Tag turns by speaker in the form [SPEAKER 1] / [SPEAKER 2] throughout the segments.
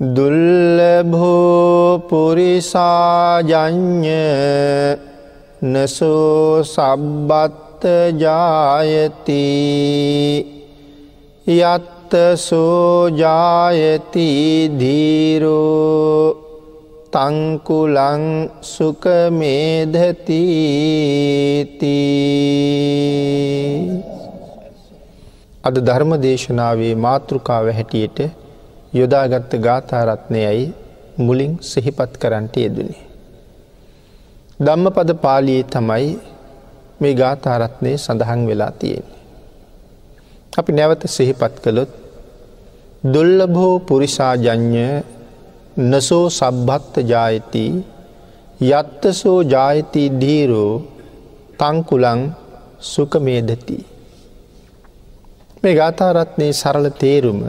[SPEAKER 1] දුල්ලභෝපුරිසාජඥ්ඥ නසෝ සබ්බත්ත ජායති යත්ත සෝජායති ධීරෝ තංකුලං සුකමේදතිති අද ධර්ම දේශනාවේ මාතෘකාව හැටියට යොදාගත්ත ගාථාරත්නයයි මුලින් සිහිපත් කරන්ට යෙදනේ. ධම්ම පද පාලියේ තමයි මේ ගාථාරත්නය සඳහන් වෙලා තියෙන්නේ. අපි නැවත සිහිපත් කළොත් දුල්ලභෝ පුරිසාජඥ නසෝ සබ්බත්ත ජායති යත්තසෝ ජායති දීරෝ තංකුලං සුකමේදති. මේ ගාථාරත්නයේ සරල තේරුම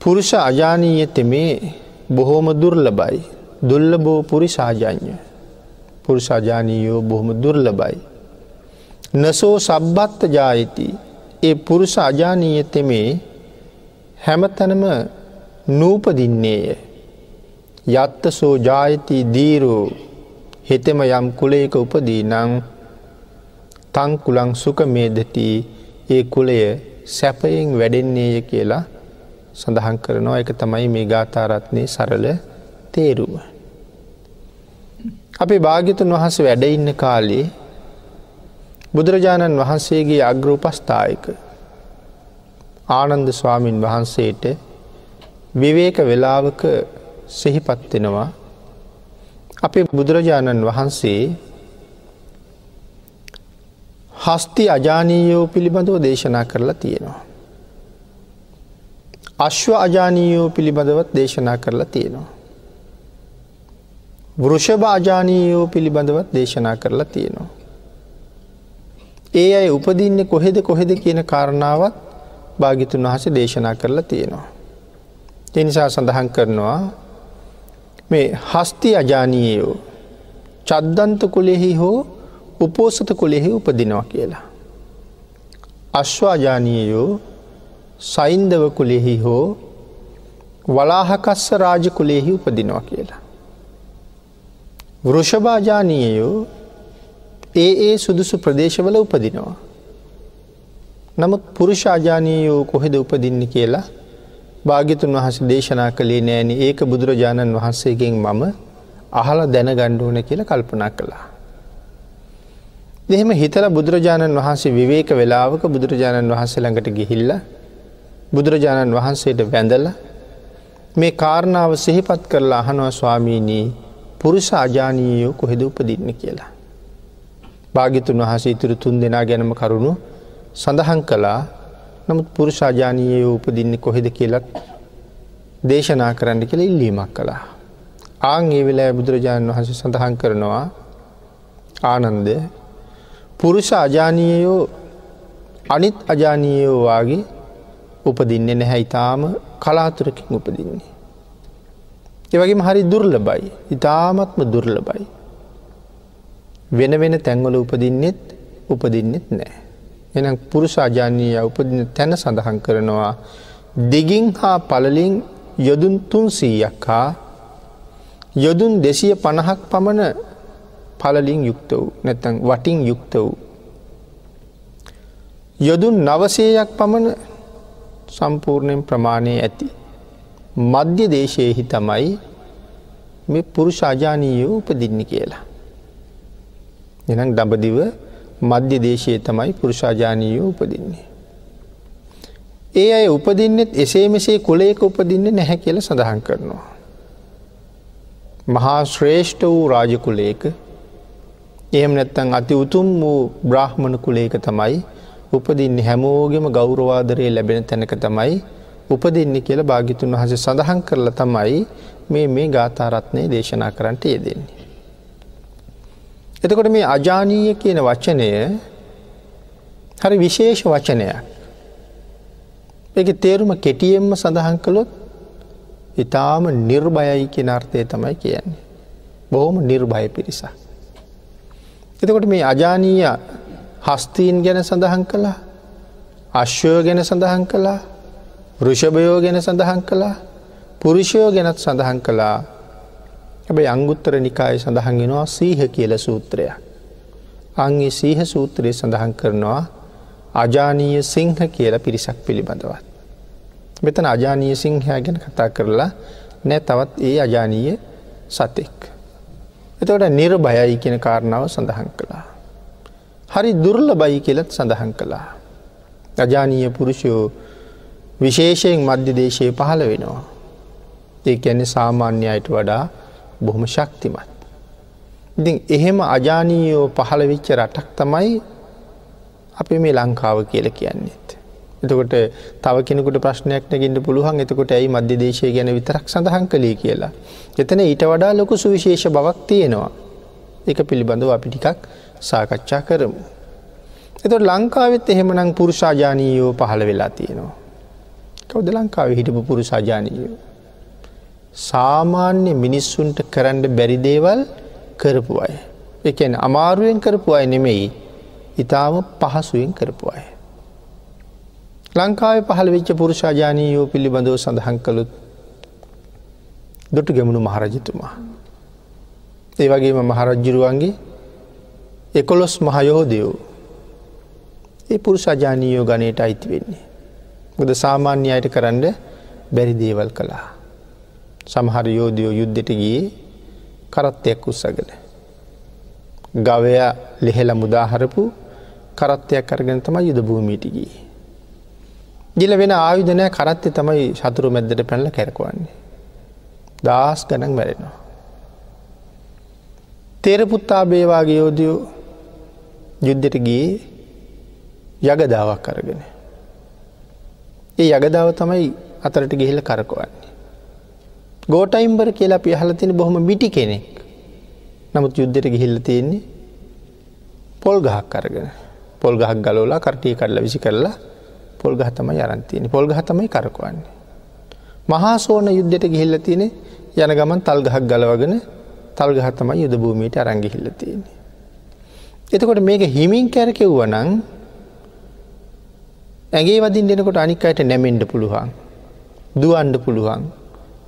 [SPEAKER 1] පුරුෂ අජානීය තෙමේ බොහෝම දුර්ලබයි දුල්ල බෝ පුරිසාජඥ පුරුෂාජානීයෝ බොහොම දුර්ලබයි. නසෝ සබ්බත්ත ජායිති. ඒ පුරුෂ අජානීය තෙමේ හැමතැනම නූපදින්නේය. යත්ත සෝ ජායති දීරෝ. හෙතෙම යම් කුලයක උපදී නං තංකුලං සුක මේදති. ඒ කුලය සැපයෙන් වැඩෙන්නේය කියලා සඳහන් කරනවා එක තමයි මේ ගාථාරත්නය සරල තේරුව. අපි භාග්‍යතුන් වහස වැඩඉන්න කාලේ බුදුරජාණන් වහන්සේගේ අග්‍රූපස්ථායක ආනන්ද ස්වාමීන් වහන්සේට විවේක වෙලාවක සිහිපත්වෙනවා අපේ බුදුරජාණන් වහන්සේ හස්ති අජානීයෝ පිළිබඳව දේශනා කරලා තියෙනවා. අශ්ව අජානීයෝ පිළිබඳවත් දේශනා කරලා තියෙනවා. වෘෂභ අජානීයෝ පිළිබඳවත් දේශනා කරලා තියෙනවා. ඒ අය උපදින්න කොහෙද කොහෙද කියන කාරණාවත් භාගිතුන් වහස දේශනා කරලා තියෙනවා. එනිසා සඳහන් කරනවා මේ හස්ති අජානීයෝ චද්දන්ත කොලෙහි හෝ උපෝසත කොලෙහි උපදිනවා කියලා. අශ්වාජානීයෝ සයින්දව කුලෙහි හෝ වලාහකස්ස රාජ කුලෙහි උපදිනවා කියලා. වෘෂභාජානීයයෝ ඒ ඒ සුදුසු ප්‍රදේශවල උපදිනවා. නමුත් පුරුෂාජානීයෝ කොහෙද උපදින්න කියලා භාගිතුන් වහස දේශනා කළේ නෑන ඒක බුදුරජාණන් වහන්සේගෙන් මම අහල දැන ගණ්ඩුවන කියල කල්පනා කළා. දෙහෙම හිතල බුදුරජාණන් වහන්සේ විවේක වෙලාවක බුදුරජාණන් වහන්සේ ළඟට ගිහිල්ල බුදුරජාණන් වහන්සේට වැඳල මේ කාරණාව සිහිපත් කරලා අහනවා ස්වාමීනී පුරුෂ අජානීයෝ කොහෙද උපදින්න කියලා. භාගිතුන් වහස ඉතුරු තුන් දෙනා ගැනම කරුණු සඳහන් කළා නමුත් පුරුෂ අජානීයෝ උපදින්න කොහෙද කියලත් දේශනා කරන්න කියල ඉල්ලීමක් කළා. ආං ඒ වෙලා බුදුරජාණන් වහන්සේ සඳහන් කරනවා ආනන්ද පුරුෂ අජානීයෝ අනිත් අජානීයෝ වගේ උපදින්නේ නැහැ ඉතාම කලාතුරකින් උපදින්නේ. ඒවගේම හරි දුර්ලබයි ඉතාමත්ම දුර්ලබයි. වෙන වෙන තැන්වල උපදින්නෙත් උපදින්නෙත් නෑ. එනම් පුරුෂාජානීය උපදින තැන සඳහන් කරනවා දෙගින් හා පලලින් යොදුන් තුන්සීයක් හා යොදුන් දෙසිය පණහක් පමණ පලලින් යුක්ත වූ නැතැන් වටින් යුක්ත වූ. යොදුන් නවසේයක් පමණ සම්පූර්ණයෙන් ප්‍රමාණය ඇති. මධ්‍ය දේශයෙහි තමයි මේ පුරුෂ අජානීයෝ උපදින්න කියලා. එනම් දඹදිව මධ්‍ය දේශයේ තමයි පුරුෂාජානීයෝ උපදින්නේ. ඒ අය උපදින්නෙත් එසේ මෙසේ කුලේක උපදින්න නැහැ කියල සඳහන් කරනවා. මහා ශ්‍රේෂ්ඨ වූ රාජකුලේක එහෙම නැත්තන් අති උතුම් වූ බ්‍රහ්මණ කුලේක තමයි උපදින්න හැමෝගෙම ගෞරවාදරය ලැබෙන තැනක තමයි උපදින්න කියල භාගිතුන් වහස සඳහන් කරලා තමයි මේ මේ ගාථාරත්නය දේශනා කරන්නට යෙදෙන්නේ. එතකොට මේ අජානීය කියන වචනය හරි විශේෂ වචනයක්. එක තේරුම කෙටියෙන්ම සඳහන් කළොත් ඉතාම නිර්භයයි කියෙන අර්ථය තමයි කියන්නේ. බොහොම නිර්භය පිරිසක්. එතකොට මේ අජානීය හස්තීන් ගැන සඳහන් කළා අශ්වය ගැන සඳහන් කළා ෘෂභයෝ ගැන සඳහන් කළා පුරුෂයෝ ගැනත් සඳහන් කළා හැබැයි අංගුත්තර නිකාය සඳහන්ගෙනවා සීහ කියල සූත්‍රයක්. අංගේ සීහ සූත්‍රයේ සඳහන් කරනවා අජානීය සිංහ කියල පිරිසක් පිළිබඳවත්. මෙතන අජානීය සිංහයා ගැන කතා කරලා නෑ තවත් ඒ අජානීය සතෙක්. එතවට නිර්භයයි කියෙන කාරණාව සඳහන් කළා. හරි දුර්ල බයි කියලත් සඳහන් කළා. අජානීය පුරුෂයෝ විශේෂයෙන් මධ්‍ය දේශය පහළ වෙනවා. ඒ ඇන්නේ සාමාන්‍ය අයට වඩා බොහොම ශක්තිමත්. ඉතින් එහෙම අජානීයෝ පහළ විච්ච රටක් තමයි අපි මේ ලංකාව කියල කියන්නෙත්. එතකොට තව කෙනෙකුට ප්‍රශ්නයක් නැගින්ට පුළුවන් එතකොට ඇයි මධ්‍ය දේශය ගැන විතරක් සඳහන් කළේ කියලා. එතන ඊට වඩා ලොකු සුවිශේෂ බවක් තියෙනවා. එක පිළිබඳව අපි ටිකක් සාකච්ඡා කරමු. එතට ලංකාවෙත් එහෙමනං පුරුෂාජානීයෝ පහළ වෙලා තියෙනවා. කවද ලංකාව හිටපු පුරුෂාජානීයෝ. සාමාන්‍ය මිනිස්සුන්ට කරන්න බැරිදේවල් කරපු අය. එකන අමාරුවෙන් කරපු අය නෙමෙයි ඉතාම පහසුවෙන් කරපු අය. ලංකාව පහළ වෙච්ච පුරුෂාජානීයෝ පිළිබඳව සඳහන් කළුත් දොටු ගැමුණු මහරජතුමා. ඒ වගේම මහරජ්ජුරුවන්ගේ එකොළොස් මහයෝදයෝ ඒ පුරුෂාජානීයෝ ගනයට අයිති වෙන්නේ. ගොද සාමාන්‍ය අයට කරන්න බැරි දේවල් කළා. සමහර යෝධයෝ යුද්ධට ගියේ කරත්තයක් උත්සගෙන. ගවය ලෙහෙල මුදාහරපු කරත්තයක් අරගෙන තමයි යුද භූමීටිගී. ගිල වෙන ආයුධනය කරත්තය තමයි සතුරු මැද්දට පැනල කැරකවන්නේ. දස් ගනන් මැරෙනවා. තේරපුත්තා බේවාගේ යෝධයෝ යුද්ධට ගියේ යගදාවක් කරගෙන. ඒ යගදාව තමයි අතරට ගිහිල කරකවන්නේ. ගෝටයිම්බර කියලා පියහල තින බොහොම මිටි කෙනෙක් නමුත් යුද්ධයට ගිහිල්ල තියෙන්නේ පොල් ගහක් අරගෙන පොල් ගහක් ගලෝලා කර්ටය කරලා විසි කරලා පොල් ගහ තමයි අරන්තියන පොල් ගහ තමයි කරකවන්නේ. මහා සෝන යුද්ධයට ගිහිල්ල තියෙන යන ගමන් තල් ගහක් ගලවගෙන තල් ගහ තමයි යුද භූමීට අරංගිහිල්ල තියෙන්නේ. එතකොට මේක හිමින් කැරකෙව්ව නං ඇගේ වදින් දෙනකොට අනික් අයට නැමෙන්ඩ පුළුවන් දුවන්ඩ පුළුවන්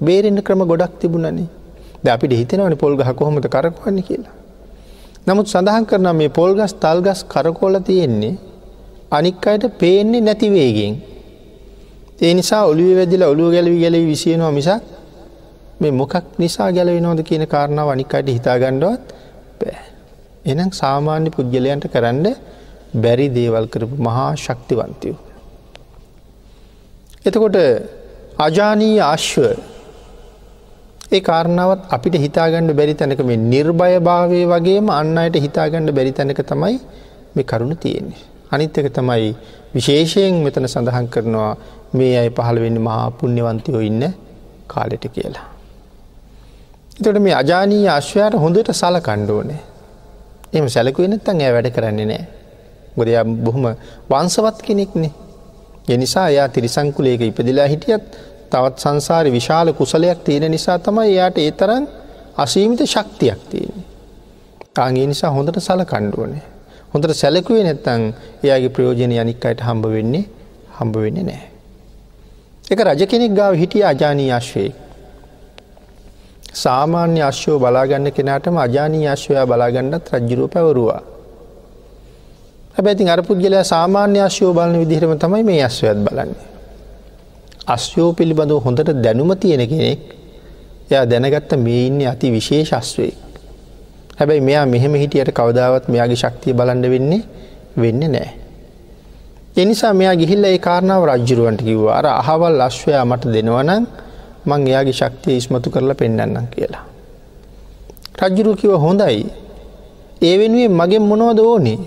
[SPEAKER 1] බේරෙන්න්න ක්‍රම ගොඩක් තිබුණනේ ද අපිට හිතනවන පොල්ගහ කොහොමද කරකවන්න කියලා. නමුත් සඳහන් කරන මේ පොල්ගස් තල්ගස් කරකෝල තියෙන්නේ අනික් අයට පේන්නේ නැතිවේගෙන්. ඒ නිසා ඔළුව වැදිල ඔළුව ගැලවි ගැලවි විසියනවා මිසක් මේ මොකක් නිසා ගැලවෙනෝද කියන කාරණාව අනික්කට හිතාගණ්ඩුවත් බෑ. එනම් සාමාන්‍ය පුද්ගලයන්ට කරන්න බැරි දේවල් කරපු මහා ශක්තිවන්තයෝ. එතකොට අජානී ආශ්ව ඒ කාරණාවත් අපිට හිතාගන්න බැරි තැනක මේ නිර්භය භාවය වගේම අන්න අයට හිතාගන්න බැරි තැනක තමයි මේ කරුණු තියෙන්නේ. අනිත්තක තමයි විශේෂයෙන් මෙතන සඳහන් කරනවා මේ අයි පහළ වෙන්න මහා පුුණ්‍යවන්තයෝ ඉන්න කාලෙට කියලා. එතට මේ අජානී අශ්වයාට හොඳට සල කණ්ඩෝනේ එම සැලකුවෙනත්තන් ඇ වැඩ කරන්නේ නෑ. ගොදය බොහොම වංසවත් කෙනෙක්නේ. එනිසා එයා තිරිසංකුලේක ඉපදිලා හිටියත් තවත් සංසාර විශාල කුසලයක් තියෙන නිසා තමයි එයාට ඒ තරන් අසීමිත ශක්තියක් තියෙන. කාගේ නිසා හොඳට සල කණ්ඩුවනේ. හොඳට සැලකුවේ නැත්තං එයාගේ ප්‍රයෝජනය අනික් අයට හම්බ වෙන්නේ හම්බ වෙන්නේ නෑ. එක රජ කෙනෙක් ගාව හිටිය අජානී අශ්වයෙක්. සාමාන්‍ය අශ්‍යෝ බලාගන්න කෙනාටම අජානී අශ්වයා බලාගන්නත් රජ්ජුරුව පැවරුවා. හැබැතින් අර පුද්ගලයා සාමාන්‍ය අශ්‍යෝ බලන විදිහරම තමයි මේ අශ්වයත් බලන්නේ. අශ්‍යෝ පිළිබඳව හොඳට දැනුම තියෙන කෙනෙක් එයා දැනගත්ත මේ ඉන්න අති විශේෂස්වේ. හැබැයි මෙයා මෙහෙම හිටියට කවදාවත් මෙයාගේ ශක්තිය බලන්ඩ වෙන්නේ වෙන්න නෑ. එනිසා මෙයා ගිහිල්ල ඒ කාරණාව රජ්ජුරුවන්ට කිව්වා අර අහවල් අශ්වයා මට දෙනවනං මං එයාගේ ශක්තිය ඉස්මතු කරලා පෙන්න්නම් කියලා. රජ්ජුරු කිව හොඳයි ඒ වෙනුවේ මගෙන් මොනවද ඕනේ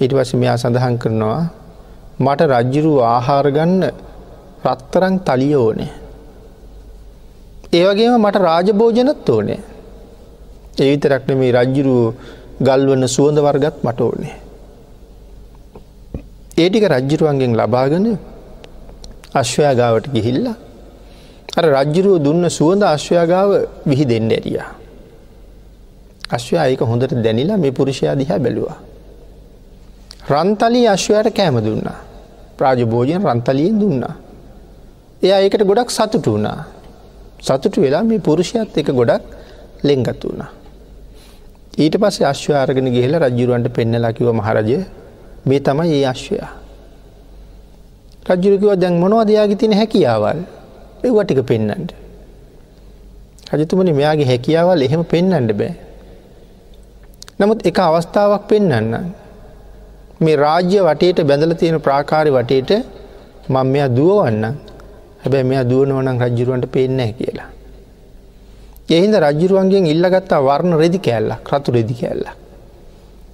[SPEAKER 1] ඊට පස මෙයා සඳහන් කරනවා මට රජ්ජුරු ආහාරගන්න රත්තරං තලිය ඕනේ. ඒවගේම මට රාජභෝජනත් ඕනේ. එවිතරක්න මේ රජ්ජුරුව ගල්වන්න සුවඳ වර්ගත් මට ඕනේ. ඒටික රජ්ජිරුවන්ගෙන් ලබාගෙන අශ්වයාගාවට ගිහිල්ල අර රජ්ජුරුව දුන්න සුවඳ අශ්වයාගාව විහි දෙන්න ඇරියා. අශ්වයා ඒක හොඳට දැනිලා මේ පුරුෂයා දිහා බැලුවා. රන්තලී අශ්වයට කෑම දුන්නා. ප්‍රාජභෝජයෙන් රන්තලියෙන් දුන්නා. එයා ඒකට ගොඩක් සතුට වුණා. සතුට වෙලා මේ පුරුෂයත් එක ගොඩක් ලෙංගත් වුණා. ඊට පස්සේ අශ්වාරගෙන ගිහිල රජ්ජුරුවන්ට පෙන්නලා කිව මහරජය මේ තමයි ඒ අශ්වයා. රජ්ජුරකිව දැන් මොනවා දයාගේ තින හැකියාවල් එව්වටික පෙන්නන්ට. රජතුමනි මෙයාගේ හැකියාවල් එහෙම පෙන්නන්ට බෑ. නමුත් එක අවස්ථාවක් පෙන්නන්න. මේ රාජ්‍ය වටේට බැඳල තියෙන ප්‍රාකාරි වටේට මං මෙයා දුවවන්න හැබැ මෙයා දුවනවනම් රජ්ජුරුවන්ට පේනෑ කියලා. එහින්ද රජ්ජුරුවන්ගෙන් ඉල්ලගත්තා වර්ණ රෙදි කෑල්ල ක්‍රතු රෙදි කෑල්ල.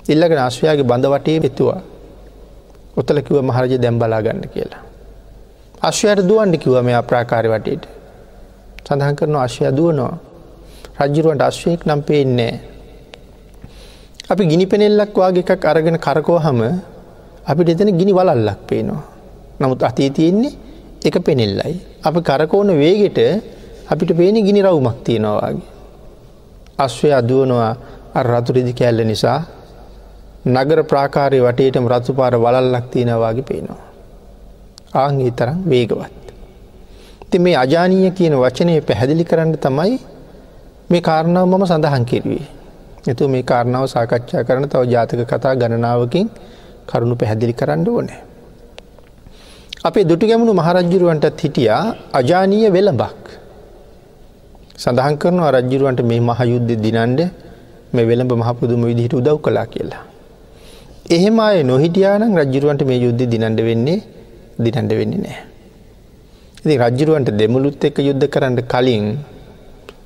[SPEAKER 1] ඉල්ලගෙන අශ්වයාගේ බඳ වටේ වෙතුවා. ඔතල කිව මහරජ දැම්බලා ගන්න කියලා. අශ්වයට දුවන්ඩ කිව මේ අප්‍රාකාරි වටේට. සඳහන් කරන අශ්වය දුවනවා. රජ්ජුරුවන්ට අශ්වයෙක් නම් පේන්නේ. අපි ගිනි පෙනෙල්ලක් වගේ එකක් අරගෙන කරකෝ හම අපිට එතන ගිනි වලල්ලක් පේනවා. නමුත් අතේ තියෙන්නේ එක පෙනෙල්ලයි. අප කරකෝන වේගෙට අපිට පේනි ගිනි රවුමක් තියෙනවාගේ. අශ්වය අදුවනවා රතුරෙදි කැල්ල නිසා නගර ප්‍රාකාරය වටේටම රතු පාර වලල්ලක් තියෙනවාගේ පේනවා. ආංගේ තරම් වේගවත්. ති මේ අජානීය කියන වචනය පැහැදිලි කරන්න තමයි මේ කාරණාව මම සඳහන් කිරුවේ. එතු මේ කාරණාව සාකච්ඡා කරන තව ජාතක කතා ගණනාවකින් කරුණු පැහැදිලි කරන්න ඕනෑ. අපේ දුටු ගැමුණු මහරජ්ජුරුවන්ටත් හිටියා අජානීය වෙළඹක්. සඳහන් කරනවා රජ්ජුරුවන්ට මේ මහ යුද්ධ දිනන්ඩ මේ වෙළඹ මහපුදුම විදිහට උදව් කලා කියලා. එහෙම අය නොහිටියානම් රජ්ජුරුවන්ට මේ යුද්ධ දිනන්ඩ වෙන්නේ දිනන්ඩ වෙන්නේ නෑ. ඉති රජ්ජුරුවන්ට දෙමුළුත් එක්ක යුද්ධ කරන්න කලින්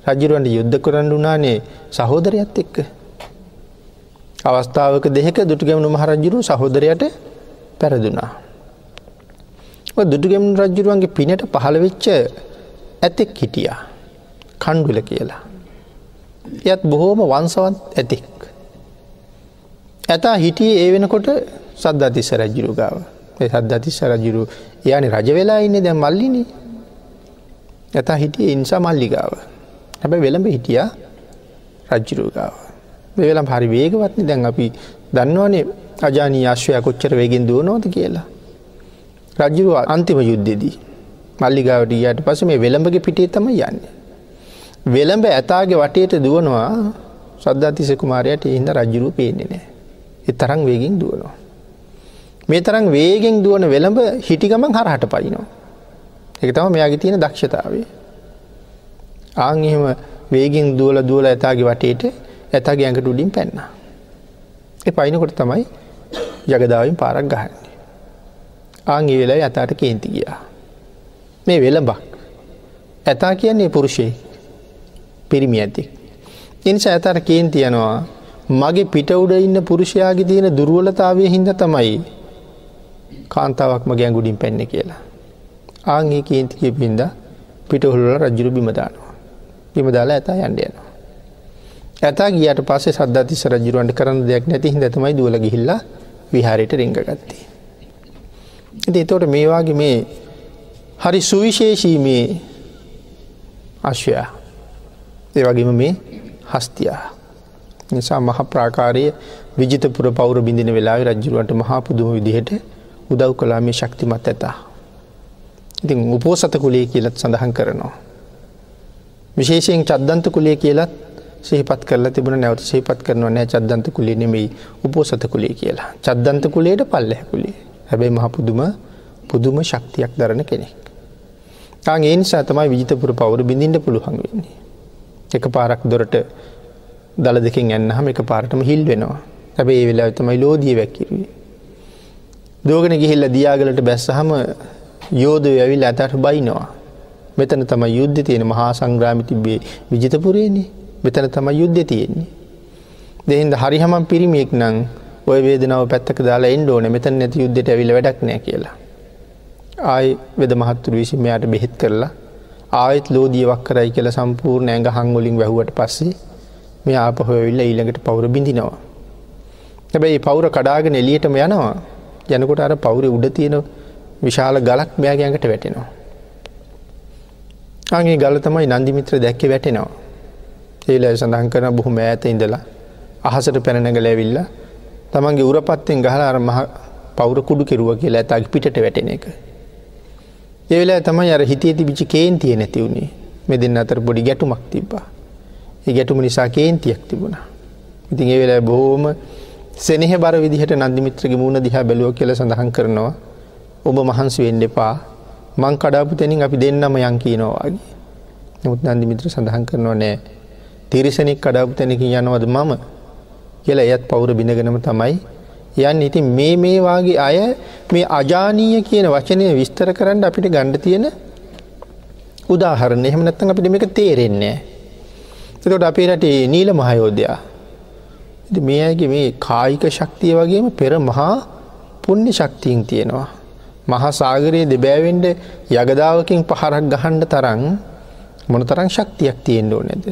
[SPEAKER 1] රජ්ජුරුවන්ට යුද්ධ කරන්න වනානේ සහෝදරයත් එක්ක. අවස්ථාවක දෙක දුටු ගැමුණු මහරජ්ජුරු සහෝදරයට පැරදුනා. දුටුගෙම් රජ්ජුරුවන්ගේ පිනට පහළ වෙච්ච ඇතෙක් හිටියා කණ්ඩුල කියලා. එයත් බොහෝම වන්සවත් ඇතෙක්. ඇතා හිටියේ ඒ වෙනකොට සද්ධතිස්ස රජ්ජුරු ගාව සද්ධතිස්ස රජුරු යානි රජ වෙලා ඉන්න දැ මල්ලිනි ඇතා හිටිය ඉන්සා මල්ලිගාව හැබැ වෙළඹ හිටියා රජ්ජුරුගාව වෙලම් හරි වේගවත්න දැන් අපි දන්නවනේ අජානී ආශ්වය කොච්චර වේගෙන් දුව නොද කියලා රජ්ජුරුව අන්තිම යුද්ධෙදී මල්ලිගාවට ඊයට පස මේ වෙළඹගේ පිටේ තම යන්න. වෙළඹ ඇතාගේ වටේට දුවනවා සද්ධාතිස කුමාරයට එහින්ද රජ්ජුරුව පේන්නේ නෑ. එ තරං වේගෙන් දුවනවා. මේ තරම් වේගෙන් දුවන වෙළඹ හිටිගමන් හරහට පයිනවා. එක තම මෙයාගේ තියෙන දක්ෂතාවේ. ආං එහෙම වේගෙන් දුවල දුවල ඇතාගේ වටේට ඇතාගේ ඇඟට උඩින් පැන්න. එ පයිනකොට තමයි ජගදාවින් පාරක් ගහන්නේ. ආංගි වෙලා ඇතාට කේන්ති ගියා. මේ වෙළඹක්. ඇතා කියන්නේ පුරුෂය පිරිමි ඇති. එනිසා ඇතට කේන්ති යනවා මගේ පිට උඩ ඉන්න පුරුෂයාගේ තියෙන දුරුවලතාවය හින්ද තමයි කාන්තාවක්ම ගැංගුඩින් පැන්න කියලා. ආංගේ කේන්තික පින්ද පිටහුල්ල රජ්ජුරු බිමදානවා. බිමදාලා ඇතා යන්ඩ යනවා. ඇතා ගියට පස්සේ සද්ධතිස රජරුවන්ට කරන්න දෙයක් නැති හිද තමයි දුවල ගිහිල්ලා විහාරයට රිංගගත්තේ. ඉති එතෝට මේවාගේ මේ හරි සුවිශේෂී මේ අශ්වයා ඒ වගේම මේ හස්තියා නිසා මහ ප්‍රාකාරය විජිතපුර පෞර බිඳින වෙලා රජ්ජුරුවට මහා පුදුම විදිහට උදව් කලා මේ ශක්තිමත් ඇතා. ඉතින් උපෝසත කුලේ කියලත් සඳහන් කරනවා. විශේෂයෙන් චද්දන්ත කුලේ කියලත් සහිපත් කරල තිබුණ නැවත සහිපත් කරනවා නෑ චද්දන්ත කුලේ නෙමෙයි උපෝසත කුලේ කියලා චද්දන්ත කුලේට පල්ලැකුලේ හැබැයි මහ පුදුම පුදුම ශක්තියක් දරන කෙනෙක්. තාන් ඒ නිසා තමයි විජිතපුර පවුර බිඳින්ට පුළුවන් වෙන්නේ. එක පාරක් දොරට දළ දෙකින් ඇන්නහම එක පාරටම හිල් වෙනවා හැබැ ඒ වෙලා තමයි ලෝදිය වැැක්කිරුවේ. දෝගන ගිහිල්ල දියාගලට බැස්සහම යෝධ ඇවිල් ඇතට බයිනවා. මෙතන තම යුද්ධ තියෙන මහා සංග්‍රාමි තිබේ විජිතපුරේන්නේ මෙතන තම යුද්ධ තියෙන්නේ. දෙහින්ද හරිහමන් පිරිමියෙක් නං ඔය වේදනාව පැත්තක දාලා එන්ඩ ඕන මෙතන නැති යුද්ධට ඇවිල වැඩක් නෑ කියලා. ආයි වෙද මහත්තුර විසි මෙයාට බෙහෙත් කරලා ආයත් ලෝදියවක් කරයි කියල සම්පූර්ණ ඇඟ හංගොලින් වැැහුවට පස්සේ මේ ආපහොවිල්ල ඊළඟට පවුර බිඳිනවා. හැබැයි පවුර කඩාගෙන එලියටම යනවා යනකොට අර පවුර උඩ තියෙන විශාල ගලක් මෙයාගෑඟට වැටෙනවා. අගේ ගල තමයි නන්දිමිත්‍ර දැක්ක වැටෙනවා. ඒල සඳහන් කරන බොහොම ඇත ඉඳලා අහසට පැනනගල ඇවිල්ලා තමන්ගේ උරපත්තෙන් ගහලා අර මහ පවුර කුඩු කෙරුව කියලා ඇතගේ පිට වැටෙන එක. ඒවෙලා තමයි අර හිතේ තිබිච්ච කේන්තිය නැති වුණේ මෙ දෙන්න අතර පොඩි ගැටුමක් තිබ්බා. ඒ ගැටුම නිසා කේන්තියක් තිබුණා. ඉතින් ඒ වෙලා බොහෝම සෙනෙහ බර විදිහට නන්දිමිත්‍රගේ මූුණ දිහා බැලුව කියල සඳහන් කරනවා. ඔබ මහන්සි වෙන්න එපා. මං කඩාපු තැනින් අපි දෙන්නම යං කියනවාගේ. නමුත් නන්දිමිත්‍ර සඳහන් කරනවා නෑ. තිරිසනෙක් කඩාපු තැනකින් යනවද මම? කියලා එයත් පවුර බිඳගෙනම තමයි යන් ඉතින් මේ මේවාගේ අය මේ අජානීය කියන වචනය විස්තර කරන්න අපිට ගණ්ඩ තියෙන උදාහරණ. එහෙම නැත්තන් අපිට මේක තේරෙන්නේ. එතකොට අපේ රටේ නීල මහයෝධයා මේ අයගේ මේ කායික ශක්තිය වගේම පෙර මහා පුුණ්‍ය ශක්තිීන් තියෙනවා. මහා සාගරයේ දෙබෑවෙන්ඩ යගදාවකින් පහරක් ගහන්ඩ තරන් මොන තරං ශක්තියක් තියෙන්ඩෝ නැද.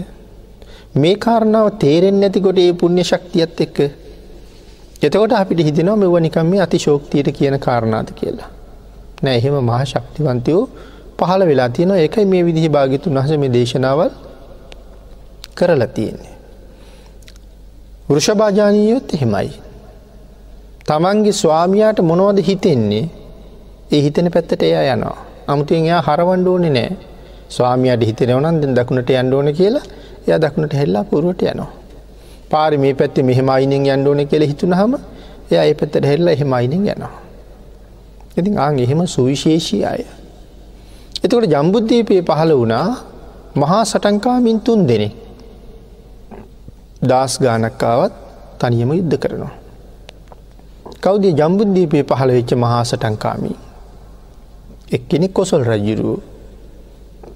[SPEAKER 1] මේ කාරණාව තේරෙන් නැතිකොට ඒ පුුණ්‍ය ශක්තියත් එක්ක එතකොට අපිට හිතනවා මෙව නිකම් මේ අති ශෝක්තියට කියන කාරණාද කියලා. නෑ එහෙම මහා ශක්තිවන්තයෝ පහළ වෙලා තියෙන එකයි මේ විදිහි භාගිතුන් වහස මේ දේශනාවල් කරලා තියෙන්නේ. වෘෂභාජානීයොත් එහෙමයි. තමන්ගේ ස්වාමියයාට මොනවද හිතෙන්නේ ඒ හිතන පැත්තට එයා යනවා. අමුතුවෙන් එයා හරවන්ඩෝනෙ නෑ ස්වාමියයට හිතනවනන්ද දකුණට යන්ඩෝන කියලා එය දකුණට හෙල්ලා පුරුවට යනවා. පාරි මේ පැත්තේ මෙහෙම අයිනෙන් යන්ඩෝන කියල හිතුනහම එය ඒ පැත්තට හෙල්ලා එහෙම අයිනෙන් යනවා. ඉතින් ආං එහෙම සුවිශේෂී අය. එතකොට ජම්බුද්ධීපය පහළ වුණා මහා සටන්කාමින් තුන් දෙනෙ. දස් ගානක්කාවත් තනියම යුද්ධ කරනවා. කෞද ජම්බුද්ධීපය පහළ වෙච්ච මහා සටන්කාමී. එක්කෙනෙක් කොසල් රජ්ජුරුව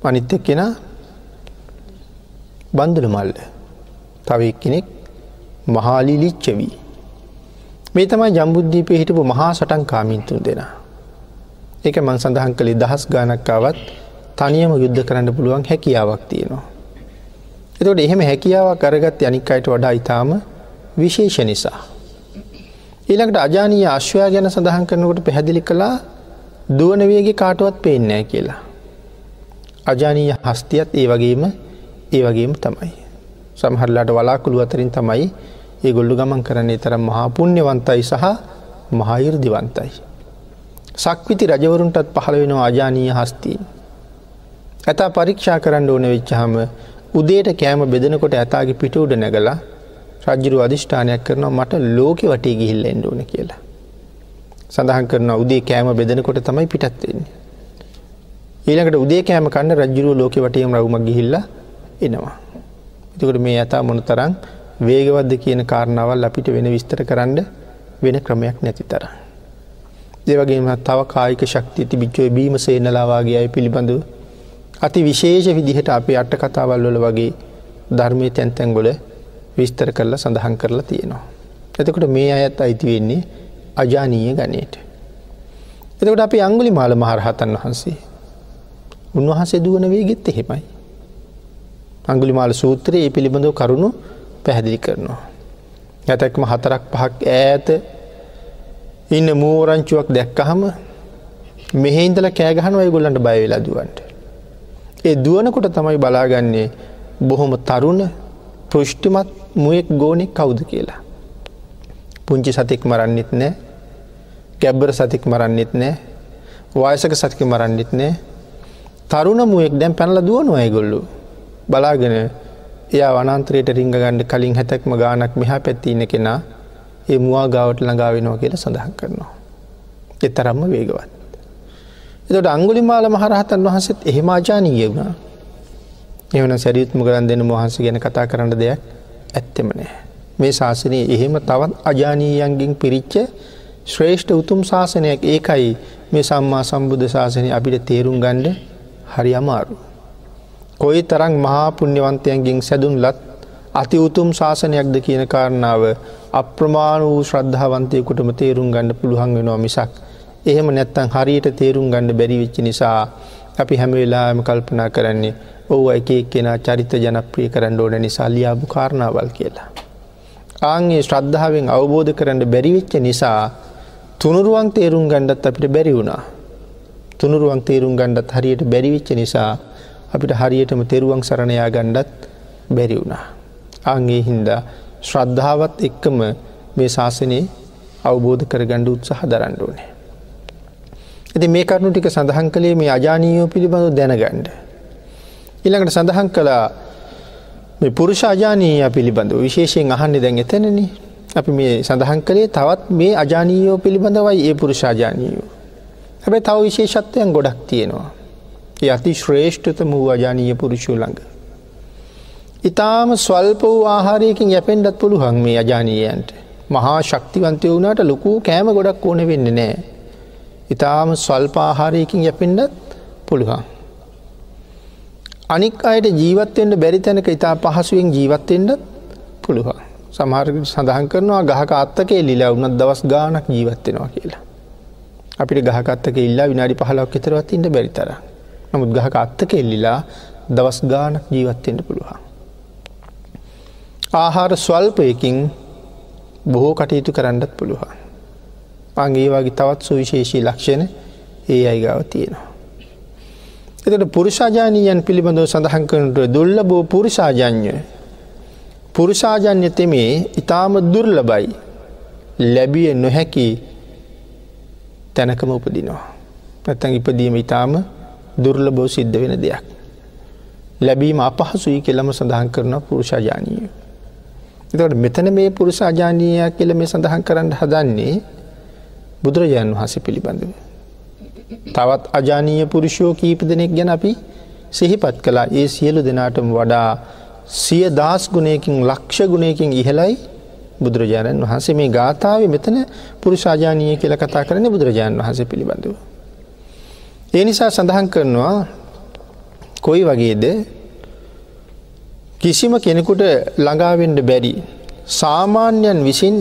[SPEAKER 1] අනිත් එක්කෙන බන්දුල මල්ල තව එක්කෙනෙක් මහාලිලිච්චවී. මේ තමයි ජම්බුද්ධීපය හිටපු මහා සටන් කාමින්තුන් දෙෙන. එක මං සඳහන් කළේ දහස් ගානක්කාවත් තනියම යුද්ධ කරන්න පුළුවන් හැකියාවක් තියෙනවා. එතකොට එහෙම හැකියාවක් අරගත් අනික් අයට වඩා ඉතාම විශේෂ නිසා. ඊළඟට අජානීය අශ්වයා ගැන සඳහන් කරනකොට පැහැදිලි කළා දුවනවේගේ කාටුවත් පේන්නෑ කියලා. අජානීය හස්තියත් ඒ වගේම ඒ වගේම තමයි. සමහරලාට වලාකුළු අතරින් තමයි ඒ ගොල්ලු ගමන් කරන්නේ තරම් මහා පුුණ්‍යවන්තයි සහ මහායුරදිවන්තයි. සක්විති රජවරුන්ටත් පහළ වෙනවා අජානීය හස්තිීන්. ඇතා පරීක්ෂා කරන්න ඕන වෙච්චහම උදේට කෑම බෙදනකොට ඇතාගේ පිටූඩ නැගලා රජ්ජුරු අධිෂ්ඨානයක් කරනවා මට ලෝක වටේ ගිහිල්ල එන්ඩ ඕන කියලා. සඳහන් කරන උදේ කෑම බෙදනකොට තමයි පිටත්වෙන්නේ. ඊළකට උදේ කෑම කන්න රජ්ජුරුව ලෝක වටයම රවුමක් ගිහිල්ල එනවා. එතකට මේ ඇතා මොන තරම් වේගවද්ද කියන කාරණාවල් අපිට වෙන විස්තර කරන්න වෙන ක්‍රමයක් නැති තර. දෙවගේම තව කායික ශක්ති තිබිච්චෝ බීම සේනලාවාගේ අය පිළිබඳව අති විශේෂ විදිහට අපේ අට කතාවල් වල වගේ ධර්මය තැන්තැන්ගොල විස්තර කරලා සඳහන් කරලා තියෙනවා. එතකොට මේ අයත් අයිති වෙන්නේ අජානීය ගනයට. එතකට අපි අංගුලි මාල මහරහතන් වහන්සේ. උන්වහන්සේ දුවන වේගෙත් එහෙමයි. අංගුලි මාල සූත්‍රයේ ඒ පිළිබඳව කරුණු පැහැදිලි කරනවා. ඇතැක්ම හතරක් පහක් ඈත ඉන්න මූරංචුවක් දැක්කහම මෙහෙන්දල කෑගහන ඔයගොල්ලන්ට බයවෙලා දුවන්ට. ඒ දුවනකොට තමයි බලාගන්නේ බොහොම තරුණ පෘෂ්ටිමත් මුවෙක් ගෝනෙක් කවුද කියලා. පුංචි සතික් මරන්නෙත් නෑ ගැබ්බර සතික් මරන්නෙත් නෑ වායසක සතික මරන්නෙත් නෑ තරුණ මුවෙක් දැම් පැනල දුවනවා ඇගොල්ලු බලාගෙන එයා වනන්ත්‍රයට රිංග ගණ්ඩ කලින් හැතැක්ම ගානක් මෙහා පැත්තින කෙනා ඒ මවා ගාවට ළඟාවෙනවා කියලා සඳහන් කරනවා. එතරම්ම වේගවත්. එතට අංගුලි මාල මහරහතන් වහසත් එහෙම ආජානීය වුණා. එවන සැරියුත්ම කරන් දෙන වහන්ස ගැන කතා කරන්න දෙයක් ඇත්තෙම නෑ. මේ ශාසනය එහෙම තවත් අජානීයන්ගින් පිරිච්ච ශ්‍රේෂ්ඨ උතුම් ශාසනයක් ඒකයි මේ සම්මා සම්බුද්ධ ශාසනය අපිට තේරුම් ගණ්ඩ හරි අමාරු. කොයි තරං මහා පුුණ්‍යවන්තයන්ගින් සැදුන් ලත් අති උතුම් ශාසනයක්ද කියන කාරණාව අප්‍රමාණ වූ ශ්‍රද්ධාවන්තයකුටම තේරුම් ගණඩ පුළුවන් වෙනවා මිසක්. එහෙම නැත්තං හරියට තේරුම් ගණඩ බැරිවිච්චි නිසා අපි හැම වෙලාම කල්පනා කරන්නේ ඔහු එක කෙනා චරිත ජනප්‍රිය කරන්න ඕන නිසා ලියාපු කාරණාවල් කියලා. ආන්ගේ ශ්‍රද්ධාවෙන් අවබෝධ කරන්න බැරිවෙච්ච නිසා තුනුරුවන් තේරුම් ගණ්ඩත් අපිට බැරි වුණා. තුනුරුවන් තේරුම් ගණ්ඩත් හරියට බැරිවිච්ච නිසා අපිට හරියටම තෙරුවන් සරණයා ගණ්ඩත් බැරි වුණා. අන්ගේ හින්දා ශ්‍රද්ධාවත් එක්කම මේ ශාසනයේ අවබෝධ කර ගණ්ඩ උත්සහ දරන්න ඕනේ. ඇති මේ කරුණු ටික සඳහන් කළේ මේ අජානීයෝ පිළිබඳව දැනගණ්ඩ. ඉළඟට සඳහන් කළා පුරුෂ අජානීය පිළිබඳව විශේෂයෙන් අහන්නේ දැන් එතනන අපි මේ සඳහන් කළේ තවත් මේ අජානීයෝ පිළිබඳවයි ඒ පුරුෂාජානීයෝ. හැබැ තව විශේෂත්වයන් ගොඩක් තියෙනවා. ඒ අති ශ්‍රේෂ්ඨත මූ අජානීය පුරුෂූ ළඟ. ඉතාම ස්වල්ප වූ ආහාරයකින් යැපෙන්ඩත් පුළුවන් මේ අජානීයන්ට. මහා ශක්තිවන්තය වුණට ලොකු කෑම ගොඩක් ඕන වෙන්න නෑ. ඉතාම ස්වල්පාහාරයකින් යැපෙන්ඩත් පුළුවන්. අනික් අයට ජීවත්තෙන්ට බැරි තැනක ඉතා පහසුවෙන් ජීවත්තෙන්ටත් පුළුවන්. සමහර සඳහන් කරනවා ගහක අත්තකේ ලිලා වුනත් දවස් ගානක් ජීවත්වෙනවා කියලා. අපිට ගහකත්තක ඉල්ලා විනාඩි පහලක් එතරවත් ඉන්න බැරිතර. නමුත් ගහක අත්තක එල්ලිලා දවස් ගානක් ජීවත්තෙන්ට පුළුවන්. ආහාර ස්වල්පයකින් බොහෝ කටයුතු කරන්නත් පුළුවන්. පංගේ වගේ තවත් සුවිශේෂී ලක්ෂණ ඒ අයිගාව තියෙනවා. එතට පුරුෂාජානීයන් පිළිබඳව සඳහන් කරනට දුල්ල බෝ පුරුෂාජඥය පුරුෂාජන්‍ය තෙමේ ඉතාම දුර්ලබයි ලැබිය නොහැකි තැනකම උපදිනවා. නැත්තන් ඉපදීම ඉතාම දුර්ලබෝ සිද්ධ වෙන දෙයක්. ලැබීම අපහසුයි කෙළම සඳහන් කරන පුරුෂාජානීය. එතකට මෙතන මේ පුරුෂාජානීය කියල මේ සඳහන් කරන්න හදන්නේ බුදුරජාණන් වහස පිළිබඳව. තවත් අජානීය පුරුෂෝ කීප දෙනෙක් ගැන අපි සිහිපත් කලා ඒ සියලු දෙනාටම වඩා සිය දස් ගුණයකින් ලක්ෂ ගුණයකින් ඉහලයි බුදුරජාණන් වහන්සේ මේ ගාථාව මෙතන පුරුෂාජානීය කියල කතා කරන බුදුරජාණන් වහස පිළිබඳව. ඒ නිසා සඳහන් කරනවා කොයි වගේද කිසිම කෙනෙකුට ළඟාවෙන්ඩ බැරි සාමාන්‍යයන් විසින්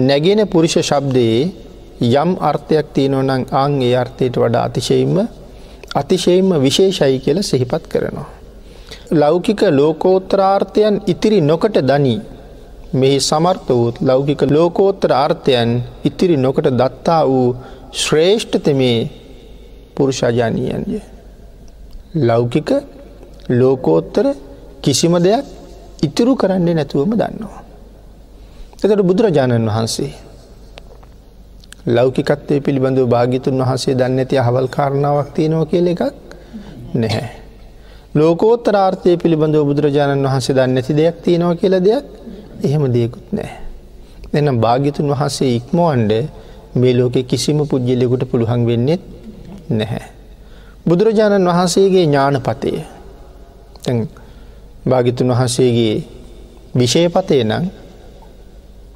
[SPEAKER 1] නැගෙන පුරුෂ ශබ්දයේ යම් අර්ථයක් තියෙනවනං අං ඒ අර්ථයට වඩා අතිශයින්ම අතිශයින්ම විශේෂයි කියල සිහිපත් කරනවා. ලෞකික ලෝකෝත්තරාර්ථයන් ඉතිරි නොකට දනී මෙහි සමර්ථ වූත් ලෞකික ලෝකෝත්තර ආර්ථයන් ඉතිරි නොකට දත්තා වූ ශ්‍රේෂ්ඨතමේ පුරුෂාජානීයන්ය. ලෞකික ලෝකෝත්තර කිසිම දෙයක් ඉතුරු කරන්නේ නැතුවම දන්නවා. එතට බුදුරජාණන් වහන්සේ ලෞකිකත්වය පිළිබඳව භාගිතුන් වහන්සේ දන්න ඇති අහවල් කාරණාවක් තියෙනව කියල එකක් නැහැ. ලෝකෝත්තරාර්ථය පිළිබඳව බුදුරජාණන් වහන්සේ දන්න නැති දෙයක් තියෙනවා කියල දෙයක් එහෙම දෙයකුත් නෑ. එනම් භාගිතුන් වහන්සේ ඉක්මෝන්ඩ මේ ලෝකෙ කිසිම පුද්ගලෙකුට පුළුවන් වෙන්නෙත් නැහැ. බුදුරජාණන් වහන්සේගේ ඥානපතය භාගිතුන් වහන්සේගේ විෂයපතය නම්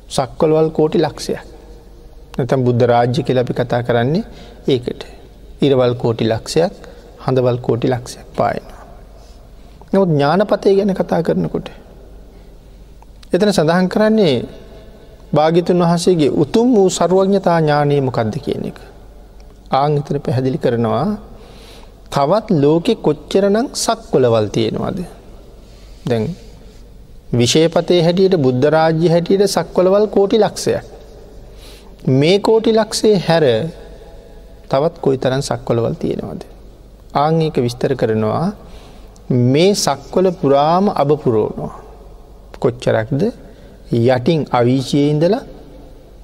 [SPEAKER 1] සක්කොල්වල් කෝටි ලක්ෂයක් නැතම් බුද්ධ රාජ්‍ය කෙලපි කතා කරන්නේ ඒකට ඉරවල් කෝටි ලක්ෂයක් හඳවල් කෝටි ලක්ෂයක් පායනවා. නමුත් ඥානපතය ගැන කතා කරනකොට. එතන සඳහන් කරන්නේ භාගිතුන් වහසේගේ උතුම් වූ සරුවඥතා ඥානය මොකක්ද කියන එක. ආංගතන පැහැදිලි කරනවා තවත් ලෝකෙ කොච්චරනං සක්කොලවල් තියෙනවාද. දැන් විශේපතේ හැටියට බුද්ධරාජ්‍ය හැටියට සක්කොලවල් කෝටි ලක්ෂයක්. මේ කෝටි ලක්ෂේ හැර තවත් කොයි තරන් සක්කොලවල් තියෙනවාද. ආංඒක විස්තර කරනවා මේ සක්වල පුරාම අබපුරෝනවා. කොච්චරක්ද යටින් අවිචයේ ඉඳලා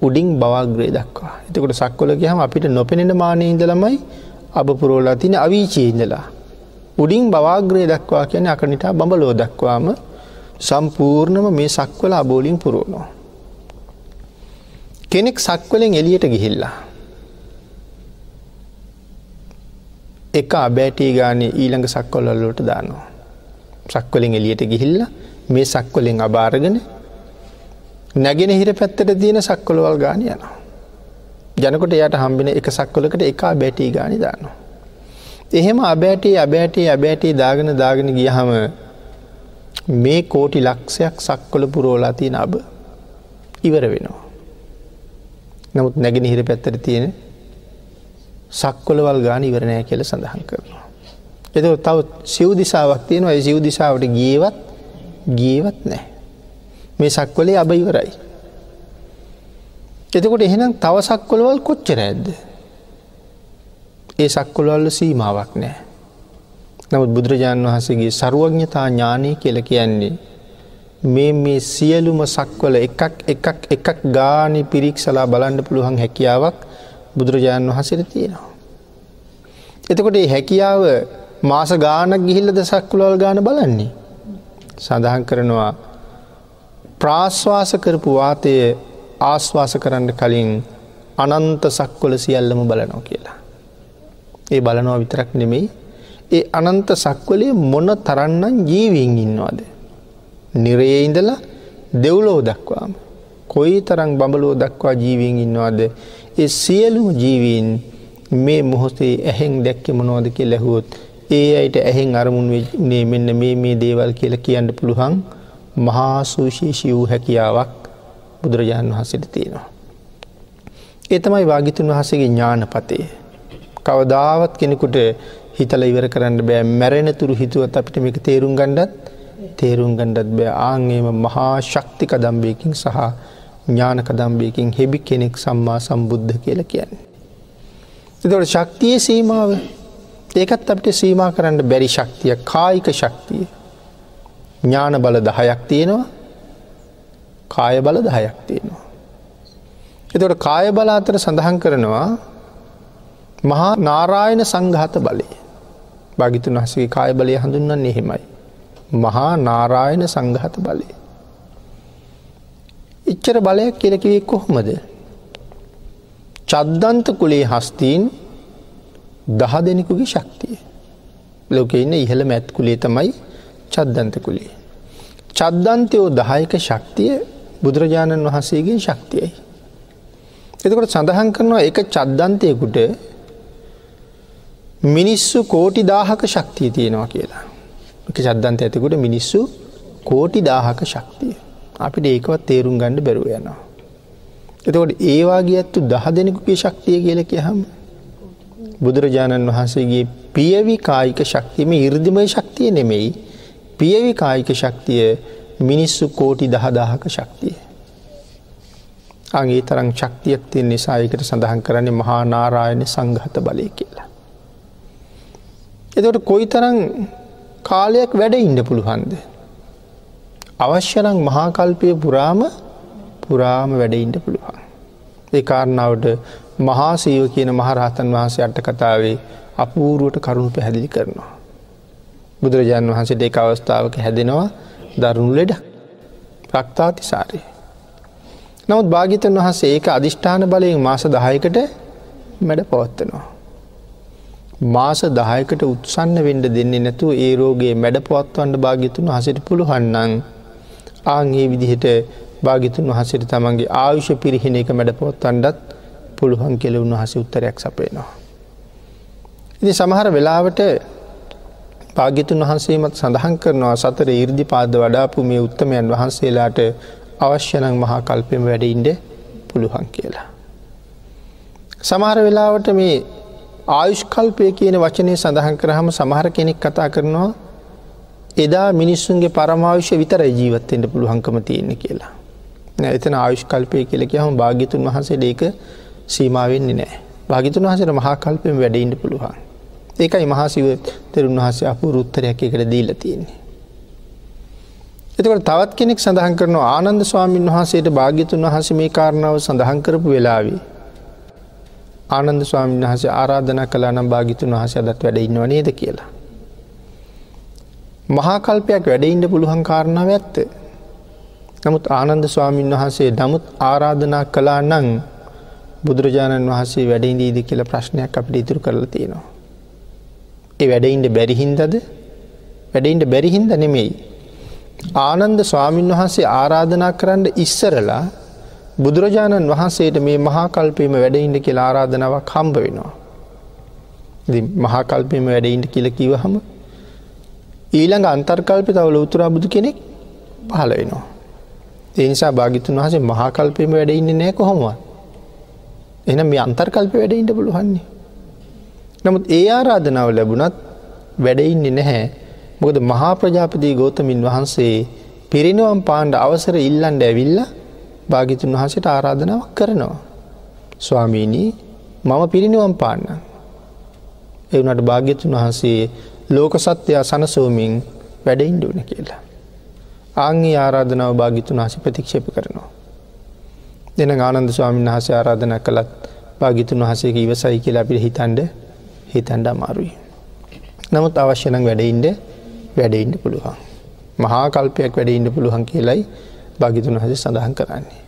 [SPEAKER 1] උඩින් බවග්‍රේ දක්වා. එතකොට සක්කොලක හම අපිට නොපෙනෙන මානය ඉඳලමයි අබපුරෝලා තින අවිචයේ ඉඳලා. උඩින් බවාග්‍රේ දක්වා කියන අකනිටා බඹලෝ දක්වාම සම්පූර්ණම මේ සක්වල අබෝලින් පුරෝණෝ. කෙනෙක් සක්වලෙන් එලියට ගිහිල්ලා. එක අබෑටී ගානේ ඊළඟ සක්කොල්ලොල්ලොට දානවා. සක්වලින් එලියට ගිහිල්ල මේ සක්වලින් අභාරගෙන නැගෙන හිර පැත්තට තියෙන සක්කොළවල් ගාන යනවා. ජනකොට එයට හම්බෙන එක සක්කොලකට එක බැටී ගානි දානවා. එහෙම අබෑටේ අබෑටේ අබෑටේ දාගෙන දාගෙන ගියහම මේ කෝටි ලක්ෂයක් සක්කොල පුරෝලා තියෙන අබ ඉවර වෙනවා. නමුත් නැගෙන හිර පැත්තට තියෙන සක්කොලවල් ගාන ඉවරණය කියල සඳහන් කරනවා. එත තව සිව් දිසාවක් තියෙනවා සිව් දිසාවට ගේවත් ගේවත් නෑ. මේ සක්වලේ අබ ඉවරයි. එතකොට එහෙනම් තව සක්කොලවල් කොච්චර ඇද්ද. ඒ සක්කොලවල්ල සීමාවක් නෑ. නමුත් බුදුරජාණන් වහසගේ සරුවඥතා ඥානය කියල කියන්නේ. මේ මේ සියලුම සක්වල එකක් එකක් එකක් ගානි පිරික්සලා බලන්න පුළුවන් හැකියාවක් බුදුරජාණන් වහසට තියෙනවා. එතකොට හැකියාව මාස ගානක් ගිහිල්ලද සක්කුලවල් ගාන බලන්නේ. සඳහන් කරනවා ප්‍රාශ්වාස කරපු වාතය ආශ්වාස කරන්න කලින් අනන්ත සක්වල සියල්ලම බලනෝ කියලා. ඒ බලනවා විතරක් නෙමෙයි ඒ අනන්ත සක්වලේ මොන තරන්නම් ජීවීන් ඉන්නවාද. නිරයේ ඉඳලා දෙව්ලෝ දක්වාම. කොයි තරං බඹලෝ දක්වා ජීවීන් ඉන්නවාද ඒ සියලුම ජීවීන් මේ මොහොතේ ඇහෙන් දැක්ක මොනෝද කිය ලැහුවොත් ඒ අයට ඇහෙන් අරමුණ නේ මෙන්න මේ මේ දේවල් කියල කියන්න පුළුවන් මහා සූශේෂී වූ හැකියාවක් බුදුරජාණන් වහසට තියෙනවා. ඒ තමයි වාගිතුන් වහසගේ ඥානපතේ. කවදාවත් කෙනෙකුට හිතල ඉවර කරන්න බෑ මැරෙන තුරු හිතුවත් අපිට මේක තේරුම් ගණ්ඩත් තේරුම් ගණ්ඩත් බෑ ආංගේම මහා ශක්තික දම්බයකින් සහ ඥානක දම්බයකින් හෙබි කෙනෙක් සම්මා සම්බුද්ධ කියල කියන්නේ. එතොට ශක්තිය සීමාව ඒකත් අපට සීම කරන්න බැරි ශක්තිය කායික ශක්තිය. ඥාන බල දහයක් තියෙනවා කාය බල දහයක් තියෙනවා. එතොට කාය බල අතර සඳහන් කරනවා මහා නාරායන සංඝාත බලය භාගිතුන් වහසගේ කාය බලය හඳුන්න්න එහෙමයි. මහා නාරායන සංඝාත බලය. එච්චර බලයක් කෙලකිවේ කොහොමද. චද්දන්ත කුලේ හස්තීන් දහ දෙනෙකුගේ ශක්තිය. ලෝක ඉන්න ඉහළ මැත් කුලේ තමයි චද්දන්ත කුලේ. චද්දන්තයෝ දහයක ශක්තිය බුදුරජාණන් වහන්සේගේ ශක්තියයි. එතකොට සඳහන් කරනවා එක චද්දන්තයකුට මිනිස්සු කෝටි දාහක ශක්තිය තියෙනවා කියලා. එක චද්දන්ත ඇතිකුට මිනිස්සු කෝටි දාහක ශක්තිය. අපිට ඒකවත් තේරුම් ගණඩ බැරුව යනවා. එතකොට ඒවාගේ ඇත්තු දහ දෙනෙකුගේ ශක්තිය කියලක හම බුදුරජාණන් වහන්සේගේ පියවි කායික ශක්තියම ඉර්දිමය ශක්තිය නෙමෙයි පියවි කායික ශක්තිය මිනිස්සු කෝටි දහදාහක ශක්තිය. අගේ තරම් ශක්තියක් තිය නිසායකට සඳහන් කරන්නේ මහා නාරායන සංඝහත බලය කියලා. එතට කොයි තරං කාලයක් වැඩ ඉන්න පුළුවන්ද. අවශ්‍යනං මහාකල්පය පුරාම පුරාම වැඩඉන්ට පුළුවන්. ඒ කාරණාවට මහාසීව කියන මහරහතන් වහන්සේ අට කතාවේ අපූරුවට කරුණු පැහැදිලි කරනවා. බුදුරජාණන් වහන්සේට ඒ අවස්ථාවක හැදෙනවා දරුණු ලෙඩ ප්‍රක්තාතිසාරය. නමුත් භාගිතන් වහන්සේ ඒක අධිෂ්ඨාන බලයෙන් මාස දහයකට මැඩ පවත්වනවා. මාස දහයකට උත්සන්න වෙන්ඩ දෙන්නේ නැතු ඒ රෝගේ මැඩ පවත්වන්ට භාගිතුන් හසට පුළුහන්නන් ආගේ විදිහට භාගිතුන් වහසට තමන්ගේ ආයුෂ පිරිහෙන එක මැඩ පොත්තන්ඩත් පුළුවන් කෙල උන්වහස උත්තරයක් සපයනවා. ඉති සමහර වෙලාවට භාගිතුන් වහන්සේමත් සඳහන් කරනවා සතර ඉර්දි පාද වඩාපු මේ උත්තමයන් වහන්සේලාට අවශ්‍යනං මහා කල්පෙම වැඩඉන්ඩ පුළුවන් කියලා. සමහර වෙලාවට මේ ආයුෂ්කල්පය කියන වචනය සඳහන් කරහම සමහර කෙනෙක් කතා කරනවා එදා මිනිස්සුන්ගේ පරමාවිශ්‍ය විතර ජීවත්තෙන්ට පුළුවන්කම තියෙන කියලා. එතන ආයුෂ්කල්පය කියලක හම භාගිතුන් වහන්සේ ඒක සීමාවෙන්නේ නෑ. භාගිතුන් වහසට මහාකල්පෙන් වැඩඉන්ට පුළුවන්. ඒකයි මහසිව තෙරුන් වහසේ අප රුත්තරයක් එකට දීල තියෙන්නේ. එතකට තවත් කෙනෙක් සඳහන් කරන ආනන්ද ස්වාමීන් වහන්සේට භාග්‍යතුන් වහස මේ කාරණාව සඳහන් කරපු වෙලාවේ. ආනන්ද ස්වාමීන් වහස ආරාධන කලා නම් භාගිතුන් වහස අදත් වැඩ ඉන්නව නේද කියලා. මහාකල්පයක් වැඩඉන්ඩ පුළුවන් කාරණාව ඇත්ත. නමුත් ආනන්ද ස්වාමීන් වහන්සේ නමුත් ආරාධනා කලා නං බුදුරජාණන් වහන්සේ වැඩඉදීද කියල ප්‍රශ්නයක් අපට ඉතුරු කරලා තියෙනවා. ඒ වැඩයින්ට බැරිහින්දද වැඩයින්ට බැරිහින්ද නෙමෙයි. ආනන්ද ස්වාමීන් වහන්සේ ආරාධනා කරන්න ඉස්සරලා බුදුරජාණන් වහන්සේට මේ මහාකල්පයම වැඩයින්ට කියලා ආරාධනාවක් කම්බ වෙනවා. මහාකල්පයම වැඩයින්ට කියල කිවහම ඊළඟ අන්තර්කල්පය තවල උතුරා බුදු කෙනෙක් පහල වෙනවා. ඒ නිසා භාගිතුන් වහසේ මහාකල්පයම වැඩඉන්න නෑ කොහොමවා. එන මේ අන්තර්කල්ප වැඩඉන්ට පුළුවන්නේ. නමුත් ඒ ආරාධනාව ලැබුණත් වැඩඉන්නේ නැහැ මොකද මහා ප්‍රජාපතිී ගෝතමින් වහන්සේ පිරිනුවම් පාණ්ඩ අවසර ඉල්ලන්ඩ ඇවිල්ල භාගිතුන් වහසට ආරාධනාවක් කරනවා. ස්වාමීණී මම පිරිනිවම් පාන්න. එවනට භාග්‍යතුන් වහන්සේ ලෝක සත්‍යයා සනසෝමින් වැඩඉන්ඩුවන කියලා. ආංගේ ආරාධනාව භාගිතුන් වහස ප්‍රතික්ෂප කරනවා. දෙන ආනන්ද ස්වාමීන් වහසේ ආරාධන කළත් භාගිතුන් වහසේ ඉවසයි කියලා අපිට හිතන්ඩ හිතන්ඩ අමාරුයි. නමුත් අවශ්‍යනං වැඩඉන්ඩ වැඩඉන්ඩ පුළුවන්. මහා කල්පයක් වැඩඉන්ඩ පුළුවන් කියලයි භාගිතුන් හස සඳහන් කරන්නේ.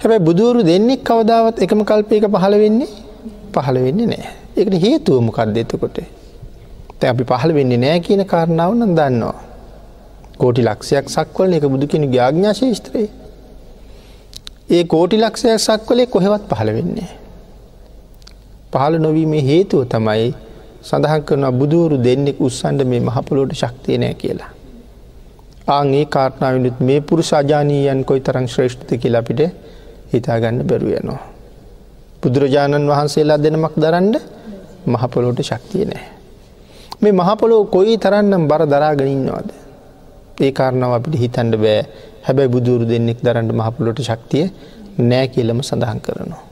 [SPEAKER 1] හැබැයි බුදුවරු දෙන්නෙක් කවදාවත් එකම කල්පයක පහළ වෙන්නේ පහළ වෙන්නේ නෑ. එකට හේතුවමකක්ද එතකොට. තැ අපි පහළ වෙන්නේ නෑ කියන කාරණාව නම් දන්නවා. කෝටි ලක්ෂයක් සක්වල එක බුදු කෙනු ග්‍යාඥා ශේෂත්‍රයේ. ඒ කෝටි ලක්ෂයක් සක්වලේ කොහෙවත් පහළ වෙන්නේ. පහළ නොවීමේ හේතුව තමයි සඳහන් කරන බුදුවරු දෙන්නෙක් උත්සන්ඩ මේ මහපොලෝට ශක්තිය නෑ කියලා. ආගේ කාරණාවනුත් මේ පුරුෂාජානීයන් කොයි තරං ශ්‍රේෂ්ඨත කියලා අපිට හිතාගන්න බැරුවයනවා. බුදුරජාණන් වහන්සේලා දෙනමක් දරන්ඩ මහපොලෝට ශක්තිය නෑ. මේ මහපොලෝ කොයි තරන්නම් බර දරාගනින්නවාද. ඒ කාරණාව අපිට හිතන්ඩ බෑ හැබැයි බුදුරු දෙන්නෙක් දරන්ට මහපොලොට ශක්තිය නෑ කියලම සඳහන් කරනවා.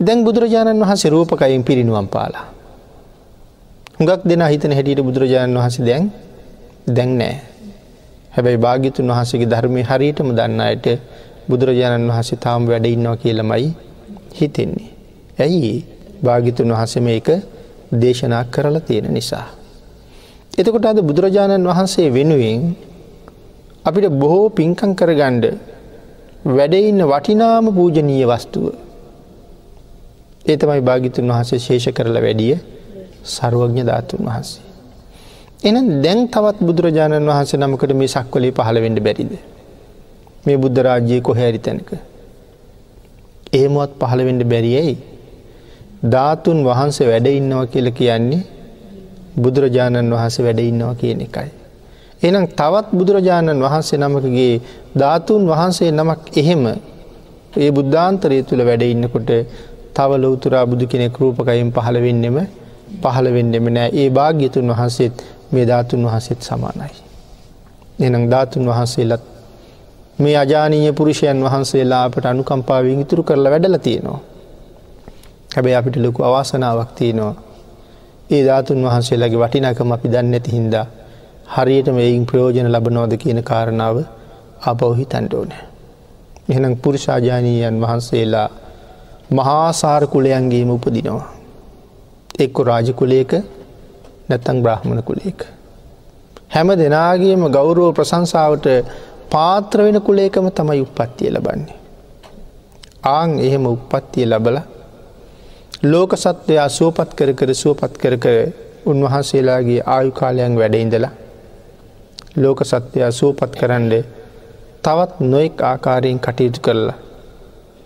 [SPEAKER 1] දැන් බුදුරජාණන් වහන්සේ රූපකයින් පිරිනුවම් පාලා. හුඟක් දෙෙන හිතන හැටියට බුදුරජාණන් වහස දැන් දැන් නෑ. හැබැයි භාගිතුන් වහසගේ ධර්මය හරියටම දන්න අයට බුදුරජාණන් වහසේ තාම් වැඩඉන්නවා කියලමයි හිතෙන්නේ. ඇයි භාගිතුන් වහසම එක දේශනා කරලා තියෙන නිසා. එතකොට අද බුදුරජාණන් වහන්සේ වෙනුවෙන් අපිට බොහෝ පින්කං කරගණ්ඩ වැඩඉන්න වටිනාම පූජනීය වස්තුව. ඒ තමයි භාගිතුන් වහසේ ශේෂ කරලා වැඩිය සරුවඥ ධාතුන් වහන්සේ. එන දැන් තවත් බුදුරජාණන් වහන්සේ නමකට මේ සක්වලේ පහළවෙඩ බැරිද. මේ බුද්ධරාජ්‍යය කොහැරි තැනක. එහෙමුවත් පහළවෙඩ බැරියයි. ධාතුන් වහන්සේ වැඩ ඉන්නවා කියල කියන්නේ බුදුරජාණන් වහන්සේ වැඩ ඉන්නවා කියන එකයි. එනම් තවත් බුදුරජාණන් වහන්සේ නමකගේ ධාතුන් වහන්සේ නමක් එහෙම ඒ බුද්ධාන්තරය තුළ වැඩ ඉන්නකොට තව ලෝතුරා බුදු කෙනෙක් රූපකයින් පහළ වෙන්නෙම පහළ වෙන්නෙම නෑ ඒ භාග්‍යතුන් වහන්සේත් මේ ධාතුන් වහන්සේත් සමානයි. එනම් ධාතුන් වහන්සේලත් මේ අජානීය පුරුෂයන් වහන්සේලා අපට අනුකම්පාවෙන් ඉතුරු කරලා වැඩල තියෙනවා. හැබැයි අපිට ලොකු අවාසනාවක් තියෙනවා. ඒ ධාතුන් වහන්සේලාගේ වටිනාකම අපි දන්න ඇති හින්දා හරියට මේයින් ප්‍රයෝජන ලබනෝද කියන කාරණාව අපවහි තැන්ටෝන. එහෙනම් පුරුෂාජානීයන් වහන්සේලා මහාසාර කුලයන්ගේම උපදිනවා. එක්කො රාජකුලේක නැත්තං බ්‍රහ්මණ කුලේක. හැම දෙනාගේම ගෞරුව ප්‍රසංසාවට පාත්‍ර වෙන කුලේකම තමයි උපත්තිය ලබන්නේ. ආං එහෙම උපත්තිය ලබල ලෝක සත්වයා සුවපත් කර කර සුවපත් කර කර උන්වහන්සේලාගේ ආයු කාලයන් වැඩඉඳලා ලෝක සත්‍යයා සුවපත් කරන්න තවත් නොෙක් ආකාරයෙන් කටයුතු කරලා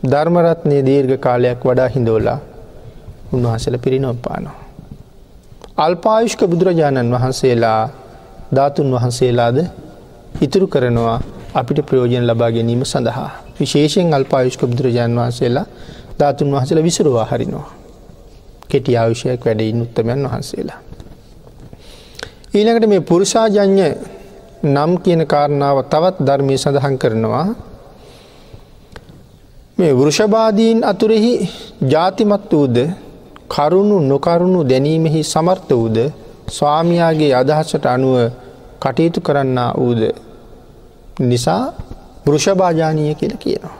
[SPEAKER 1] ධර්මරත්නය දීර්ඝ කාලයක් වඩා හිඳෝලා උන්වහසල පිරිනොම් පානවා. අල්පායුෂ්ක බුදුරජාණන් වහන්සේලා ධාතුන් වහන්සේලාද ඉතුරු කරනවා අපිට ප්‍රයෝජන ලබා ගැනීම සඳහා විශේෂයෙන් අල්පායුෂ්ක බුදුරජාණන් වහන්සේලා ධාතුන් වහසල විසරුවා හරිනවා. කෙටි ආවිෂයක් වැඩයින් උත්තමයන් වහන්සේලා. ඊළඟට මේ පුරුෂාජඥ නම් කියන කාරණාව තවත් ධර්මය සඳහන් කරනවා මේ වෘෂභාදීන් අතුරෙහි ජාතිමත් වූද කරුණු නොකරුණු දැනීමෙහි සමර්ථ වූද ස්වාමියාගේ අදහසට අනුව කටයුතු කරන්න වූද නිසා වෘෂභාජානීය කියල කියනවා.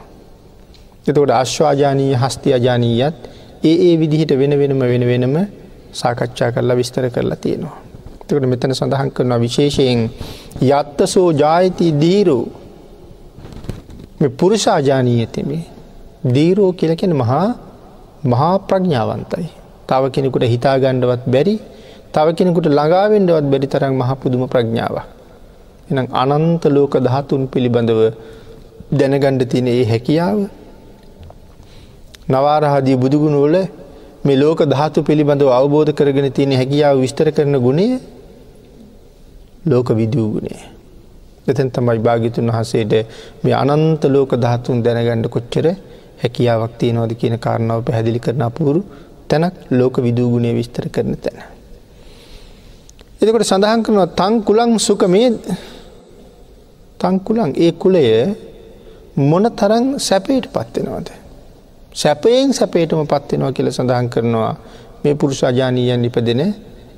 [SPEAKER 1] එතකොට අශ්වාජානීය හස්ති අජානීයත් ඒ ඒ විදිහට වෙන වෙනම වෙන වෙනම සාකච්ඡා කරලා විස්තර කරලා තියෙනවා. තකට මෙතන සඳහන් කරන විශේෂයෙන් යත්තසෝ ජායති දීරෝ පුරුෂාජානීයතමේ දීරෝ කියලකෙන මහා මහා ප්‍රඥාවන්තයි. තව කෙනෙකුට හිතාගණ්ඩවත් බැරි තව කෙනෙකුට ළඟාවෙන්ඩවත් බැරි තරම් මහ පුදුම ප්‍රඥාව. එනම් අනන්ත ලෝක දහතුන් පිළිබඳව දැනගණ්ඩ තින ඒ හැකියාව නවාරහදී බුදුගුණුවල මේ ලෝක ධාතු පිළිබඳව අවබෝධ කරගෙන තියෙන හැකියාව විස්තර කරන ගුණේ ලෝක විදූගුණේ. එතැන් තමයි භාගිතුන් වහසේට මේ අනන්ත ලෝක ධාතුන් දැනගණ්ඩ කොච්චර හැකියාවක් තියනවද කියන කාරණාව පැහැදිලි කරන අපූරු තැනක් ලෝක විදූගුණය විස්තර කරන තැන. එතකොට සඳහන් කරනවා තංකුලං සුකමේ තංකුලං ඒ කුලය මොන තරං සැපයට පත්වෙනවාද. සැපයෙන් සැපේටම පත්වෙනවා කියල සඳහන් කරනවා මේ පුරුෂ අජානීයන් ඉපදෙන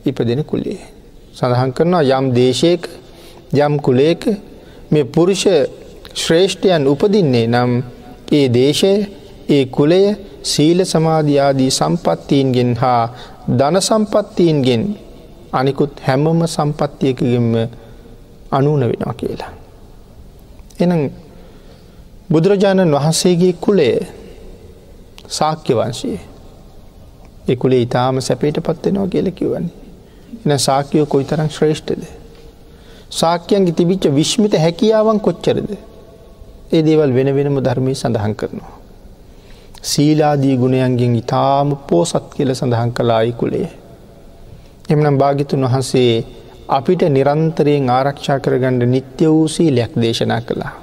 [SPEAKER 1] ඉපදෙන කුලේ. සඳහන් කරනවා යම් දේශයක යම් කුලේක මේ පුරුෂ ශ්‍රේෂ්ඨයන් උපදින්නේ නම් ඒ දේශය ඒ කුලය සීල සමාධයාදී සම්පත්තීන්ගෙන් හා ධන සම්පත්තිීන්ගෙන් අනිකුත් හැමම සම්පත්තියකගෙන්ම අනුන වෙනවා කියලා. එනම් බුදුරජාණන් වහන්සේගේ කුලේ සාක්‍ය වංශයේ එකුලේ ඉතාම සැපේට පත්වෙනවා කියල කිවන්නේ. එන සාකයෝ කොයි තරම් ශ්‍රේෂ්ඨද. සාක්‍යයන්ගේ තිබිච්ච විශ්මිත හැකියාවන් කොච්චරද. ඒ දේවල් වෙන වෙනම ධර්මය සඳහන් කරනවා. සීලාදී ගුණයන්ගෙන් ඉතාම පෝසත් කියල සඳහන් කලායි කුලේ. එමනම් භාගිතුන් වහන්සේ අපිට නිරන්තරයෙන් ආරක්ෂා කරගණ්ඩ නිත්‍ය වූ සීලයක් දේශනා කළා.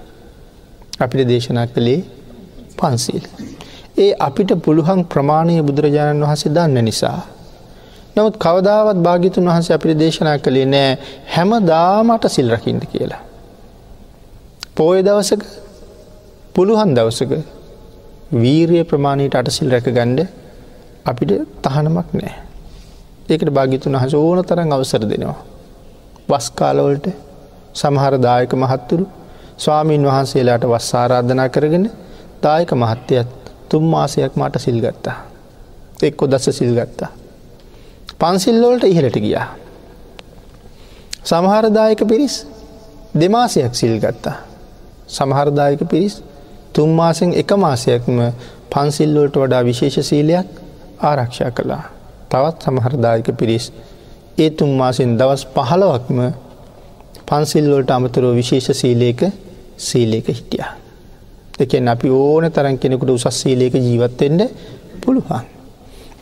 [SPEAKER 1] අපිට දේශනා කළේ පන්සිල්. ඒ අපිට පුළුවන් ප්‍රමාණය බුදුරජාණන් වහසේ දන්න නිසා. නමුත් කවදාවත් භාගිතුන් වහස අපිට දේශනා කළේ නෑ හැම දාමට සිල් රකිින්ට කියලා. පෝය දවසක පුළුවන් දවසක වීරිය ප්‍රමාණයට අටසිල් රැක ගණ්ඩ අපිට තහනමක් නෑ. ඒකට භාගිතුන් හස ඕන තරන් අවසර දෙනවා. වස්කාලවලට සමහර දායක මහත්තුරු ස්වාමීන් වහන්සේලාට වස් ආරාධනා කරගෙන දායක මහත්තයත් තුම් මාසයක් මට සිල් ගත්තා. එක්කො දස සිල් ගත්තා. පන්සිල්ලෝලට ඉහලට ගියා. සමහරදායක පිරිස් දෙමාසයක් සිල් ගත්තා. සමහරදායක පිරිස් තුන් මාසෙන් එක මාසයක්ම පන්සිල්ලෝට වඩා විශේෂ සීලයක් ආරක්ෂා කළා. තවත් සමහරදායක පිරිස් ඒ තුන් මාසෙන් දවස් පහළවක්ම පන්සිල්ලෝට අමතුරෝ විශේෂ සීලයක සීලයක හිටියා. එකෙන් අපි ඕන තරන් කෙනෙකුට උසස් සීලයක ජීවත්වෙන්ට පුළුවන්.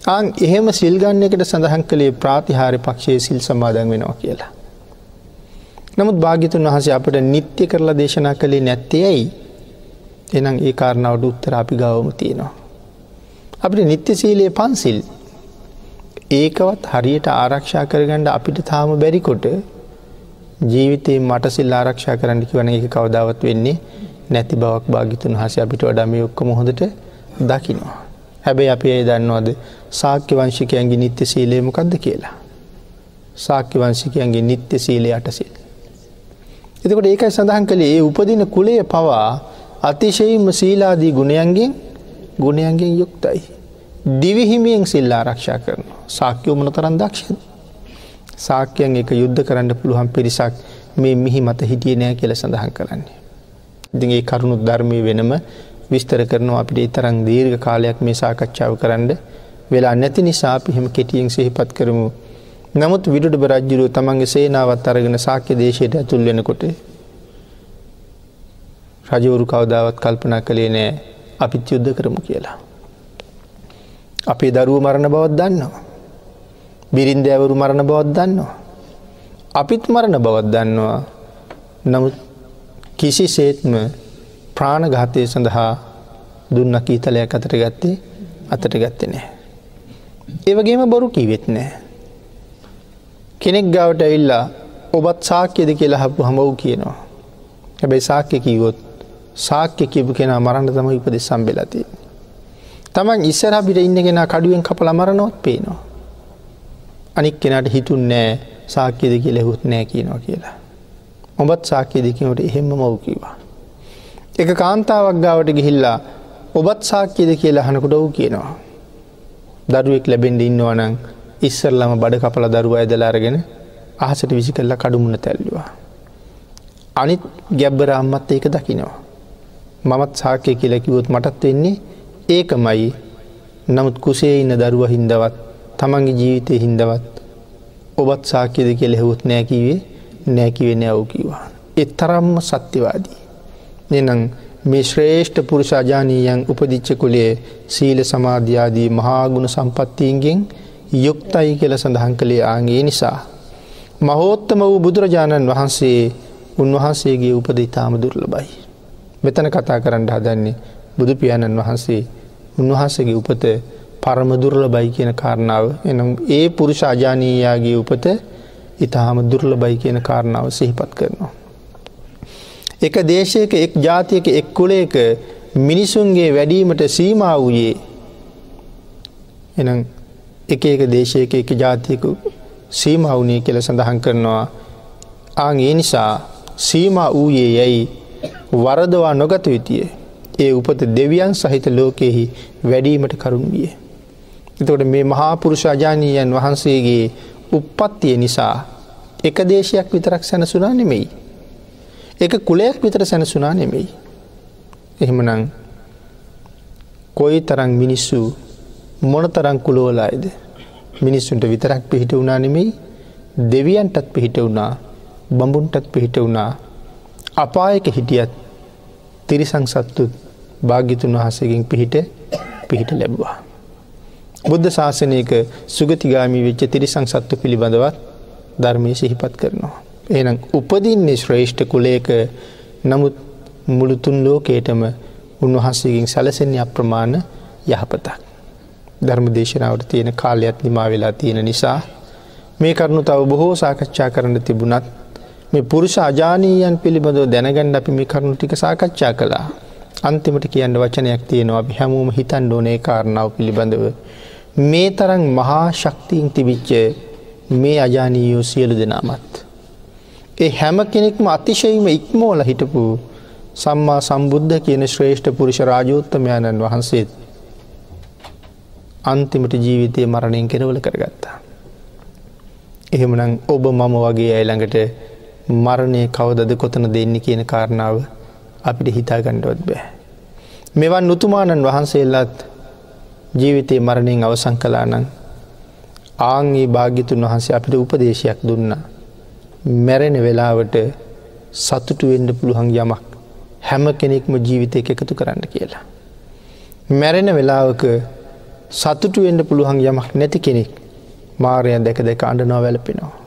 [SPEAKER 1] අන් එහෙම සිල්ගන්න එකට සඳහන් කළේ ප්‍රාතිහාරය පක්ෂයේ සිල් සමාදන් වෙනවා කියලා. නමුත් භාගිතුන් වහස අපට නිත්‍ය කරලා දේශනා කළේ නැත්තේ ඇයි එනම් ඒ කාරණාවට උත්තර අපි ගවම තියෙනවා. අපිට නිත්‍ය සීලයේ පන්සිල් ඒකවත් හරියට ආරක්ෂා කරගණ්ඩ අපිට තාම බැරිකොට ජීවිතයේ මටසිල් ආරක්ෂා කරන්න කිවන එක කවදාවත් වෙන්නේ නැති බවක් භාගිතුන් හස අපිට වඩම ඔක්කම හොඳට දකිනවා. හැබැයි අපි ඒ දන්නවද සාක්‍ය වංශිකයන්ගේ නිත්‍ය සීලයමකක්ද කියලා. සාක්‍ය වංශිකයන්ගේ නිත්‍ය සීලය අටසිල්. එතකොට ඒකයි සඳහන් කළේ ඒ උපදින කුලය පවා අතිශයිම සීලාදී ගුණයන්ගෙන් ගුණයන්ගෙන් යුක්තයි. දිවිහිමියෙන් සිල් ආරක්ෂා කරන සාක්‍යෝ මන තරන් දක්ෂද. සාක්‍යයන් එක යුද්ධ කරන්න පුළුවන් පිරිසක් මේ මිහි මත හිටිය නෑ කියල සඳහන් කරන්නේ. ඉතිගේ කරුණු ධර්මය වෙනම විස්තර කරනවා අපිට ඉතරං දීර්ඝ කාලයක් මේ සාකච්ඡාව කරන්න වෙලා නැති නිසා අපි හෙම කෙටියෙන් සිහිපත් කරමු. නමුත් විඩුඩ බරජ්ජුරුව තමන්ගේ සේනාවත් අරගෙන සාක්‍ය දේශයට ඇතුල් වෙනකොට රජවරු කවදාවත් කල්පනා කළේ නෑ අපිත් යුද්ධ කරමු කියලා. අපේ දරුව මරණ බවත් දන්නවා. බිරින්දෑවරු මරණ බවත් දන්නවා. අපිත් මරණ බවත් දන්නවා නමුත් කිසි සේත්ම ප්‍රාණඝාතය සඳහා දුන්න කීතලයක් අතට ගත්තේ අතට ගත්තේ නෑ. ඒවගේම බොරු කීවෙත් නෑ. කෙනෙක් ගවට ඇල්ලා ඔබත් සාක්‍යද කියලා හපු හමව් කියනවා. හැබැයි සාක්‍ය කීවොත් සාක්‍ය කිපු කෙනා මරන්න තම ඉපදෙ සම්බෙලති. තමන් ඉස්සර අපිට ඉන්නගෙන කඩුවෙන් කපල මරණොත් පේනවා. අනික් කෙනට හිතුන් නෑ සාක්‍යද කියල හුත් නෑ කියනවා කියලා. ඔබත් සාක්‍ය දෙකිනට එහෙම මවකිවා. එක කාන්තාවක් ගාවට ගිහිල්ලා ඔබත් සාක්‍යද කියලා හනකුට වූ කියනවා. දරුවෙක් ලැබෙන්ඩ ඉන්නවනං ඉස්සරලම බඩ කපල දරුව ඇදලාරගෙන අහසට විසි කල්ලා කඩුමුණ තැල්ලවා. අනිත් ගැබ්බර අම්මත් ඒක දකිනවා. මමත් සාකය කියලකිවොත් මටත් වෙන්නේ ඒකමයි නමුත් කුසේ ඉන්න දරුව හින්දවත් තමන්ගේ ජීවිතය හින්දවත් ඔබත් සාක්‍යද කියල හෙවුත් නෑකිවේ නෑකිවෙන ඇව් කිවා. එත් තරම්ම සත්‍යවාදී. එනම් මේ ශ්‍රේෂ්ඨ පුරුෂාජානීයන් උපදිච්ච කුලේ සීල සමාධ්‍යාදී මහාගුණ සම්පත්තිීන්ගෙන් යුක්තයි කියල සඳහන් කළේ ආගේ නිසා. මහෝත්තම වූ බුදුරජාණන් වහන්සේ උන්වහන්සේගේ උපද ඉතාම දුර්ලබයි. මෙතන කතා කරන්න හදන්නේ බුදු පියාණන් වහන්සේ. උන්වහන්සේගේ උපත පරමදුර්ල බයි කියන කාරණාව. එනම් ඒ පුරුෂ අජානීයාගේ උපත ඉතාහම දුර්ල බයි කියන කාරණාව සිහිපත් කරනවා. එක දේශයක එක් ජාතියක එක් කුලේක මිනිසුන්ගේ වැඩීමට සීමා වූයේ එනම් එක එක දේශයක එක ජාතියකු සීම වුණේ කියල සඳහන් කරනවා. ආං ඒ නිසා සීම වූයේ යැයි වරදවා නොගත යුතිය ඒ උපත දෙවියන් සහිත ලෝකයෙහි වැඩීමට කරුණ විය. එතකොට මේ මහාපුරුෂ අජානීයන් වහන්සේගේ උප්පත්තිය නිසා එක දේශයක් විතරක් සැනසුනා නෙමෙයි. එක කුලයක් විතර සැනසුනා නෙමෙයි. එහෙමනං කොයි තරං මිනිස්සු මොන තරං කුලෝලායිද මිනිස්සුන්ට විතරක් පිහිට වුණා නෙමෙයි දෙවියන්ටත් පිහිට වුණා බඹුන්ටත් පිහිට වුණා අපායක හිටියත් තිරිසං සත්තුත් භාග්‍යතුන් වහසකින් පිහිට පිහිට ලැබවා. බුද්ධ ශාසනයක සුගතිගාමී වෙච්ච තිරිසං සත්තු පිළිබඳවත් ධර්මය සිහිපත් කරනවා. එනම් උපදින්නේ ශ්‍රේෂ්ඨ කුලේක නමුත් මුළුතුන් ලෝකේටම උන්වහන්සේකින් සැලසෙන්නේ අප්‍රමාණ යහපතක්. ධර්ම දේශනාවට තියෙන කාලයක් නිමා වෙලා තියෙන නිසා මේ කරුණු තව බොහෝ සාකච්ඡා කරන්න තිබුණත් මේ පුරුෂ අජානීයන් පිළිබඳව දැනගන්න අපි මේ කරුණු ටික සාකච්ඡා කළා. අන්තිමට කියන්න වචනයක් තියෙනවා අපි හැමෝම හිතන්න ඕනේ කාරණාව පිළිබඳව. මේ තරම් මහා ශක්තියින් තිබිච්ච මේ අජානීයෝ සියලු දෙනාමත්. ඒ හැම කෙනෙක්ම අතිශයම ඉක්මෝල හිටපු සම්මා සම්බුද්ධ කියන ශ්‍රේෂ්ඨ පුරුෂ රාජෝත්තමයාණන් වහන්සේත් අන්තිමට ජීවිතය මරණයෙන් කෙරවල කරගත්තා. එහෙමනම් ඔබ මම වගේ අයිළඟට මරණය කවදද කොතන දෙන්න කියන කාරණාව අපිට හිතා ගණ්ඩුවත් බෑ. මෙවන් නුතුමාණන් වහන්සේල්ලත් ජීවිතය මරණයෙන් අවසං කලා නං ආංගේ භාග්‍යතුන් වහන්සේ අපිට උපදේශයක් දුන්න. මැරෙන වෙලාවට සතුටු වෙන්ඩ පුළුවන් යමක් හැම කෙනෙක්ම ජීවිතය එකතු කරන්න කියලා. මැරෙන වෙලාවක සතුටුවෙන්ඩ පුළුවන් යමක් නැති කෙනෙක් මාරය දැක දැක අඩනවා වැලපෙනවා.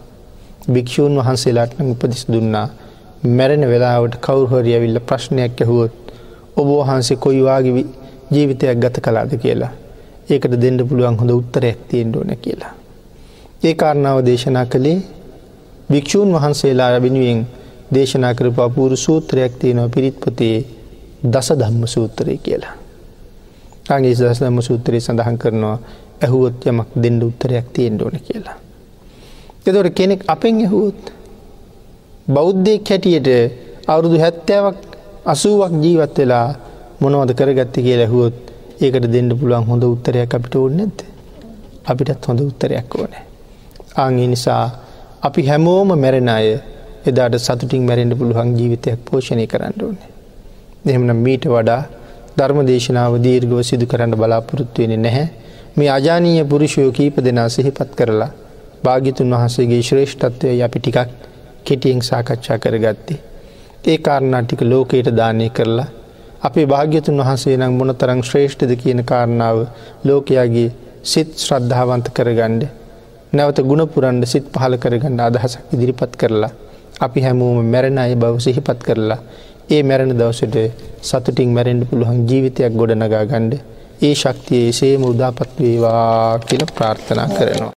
[SPEAKER 1] භික්‍ෂූන් වහන්සේලාට උපදිස් දුන්නා මැරෙන වෙලාවට කවුහරි ඇවිල්ල ප්‍රශ්නයක් ඇහුවොත් ඔබ වහන්සේ කොයිවාගේ ජීවිතයක් ගත කලාද කියලා ඒකට දෙන්න පුළුවන් හොඳ උත්තරයක් තියෙන්ට ඕන කියලා. ඒ කාරණාව දේශනා කළේ භික්‍ෂූන් වහන්සේලා වෙනුවෙන් දේශනා කරපු අපූරු සූත්‍රයක් තියෙනවා පිරිත්පතේ දස ධම්ම සූත්‍රය කියලා. අගේ දස ධම්ම සූත්‍රය සඳහන් කරනවා ඇහුවොත් යමක් දෙන්න උත්තරයක් තියෙන්ට ඕන කියලා. එතොට කෙනෙක් අපෙන් ඇහුවොත් බෞද්ධයෙක් හැටියට අවුරුදු හැත්තෑවක් අසුවක් ජීවත් වෙලා මොනවද කරගත්ත කිය ඇහුවොත් ඒකට දෙන්න පුළුවන් හොඳ උත්තරයක් අපිට ඕන්න නැද අපිටත් හොඳ උත්තරයක් ඕනෑ. ආගේ නිසා අපි හැමෝම මැරෙන අය එදාට සතුටින් මැරෙන්ට පුළුවන් ජීවිතයක් පෝෂණය කරන්න ඕනේ. එහෙමනම් මීට වඩා ධර්ම දේශනාව දීර්ගව සිදු කරන්න බලාපොරොත්තුවෙන නැහැ මේ අජානීය පුරුෂයෝ කීප දෙනා සිහිපත් කරලා භාගිතුන් වහන්සේගේ ශ්‍රේෂ්ඨත්වය අපි ටිකක් කෙටියෙන් සාකච්ඡා කරගත්තේ. ඒ කාරණා ටික ලෝකයට දානය කරලා අපේ භාග්‍යතුන් වහන්සේ නම් මොන තරං ශ්‍රේෂ්ඨද කියන කාරණාව ලෝකයාගේ සිත් ශ්‍රද්ධාවන්ත කරගණ්ඩ නැවත ගුණපුරන්ඩ සිත් පහල කරගන්න අදහසක් ඉදිරිපත් කරලා අපි හැමෝම මැරණ අය බව සිහිපත් කරලා ඒ මැරණ දවසට සතුටින් මැරෙන්ඩ පුළුවන් ජීවිතයක් ගොඩනගා ගණ්ඩ ඒ ශක්තිය එසේම උදාපත් වේවා කියල ප්‍රාර්ථනා කරනවා.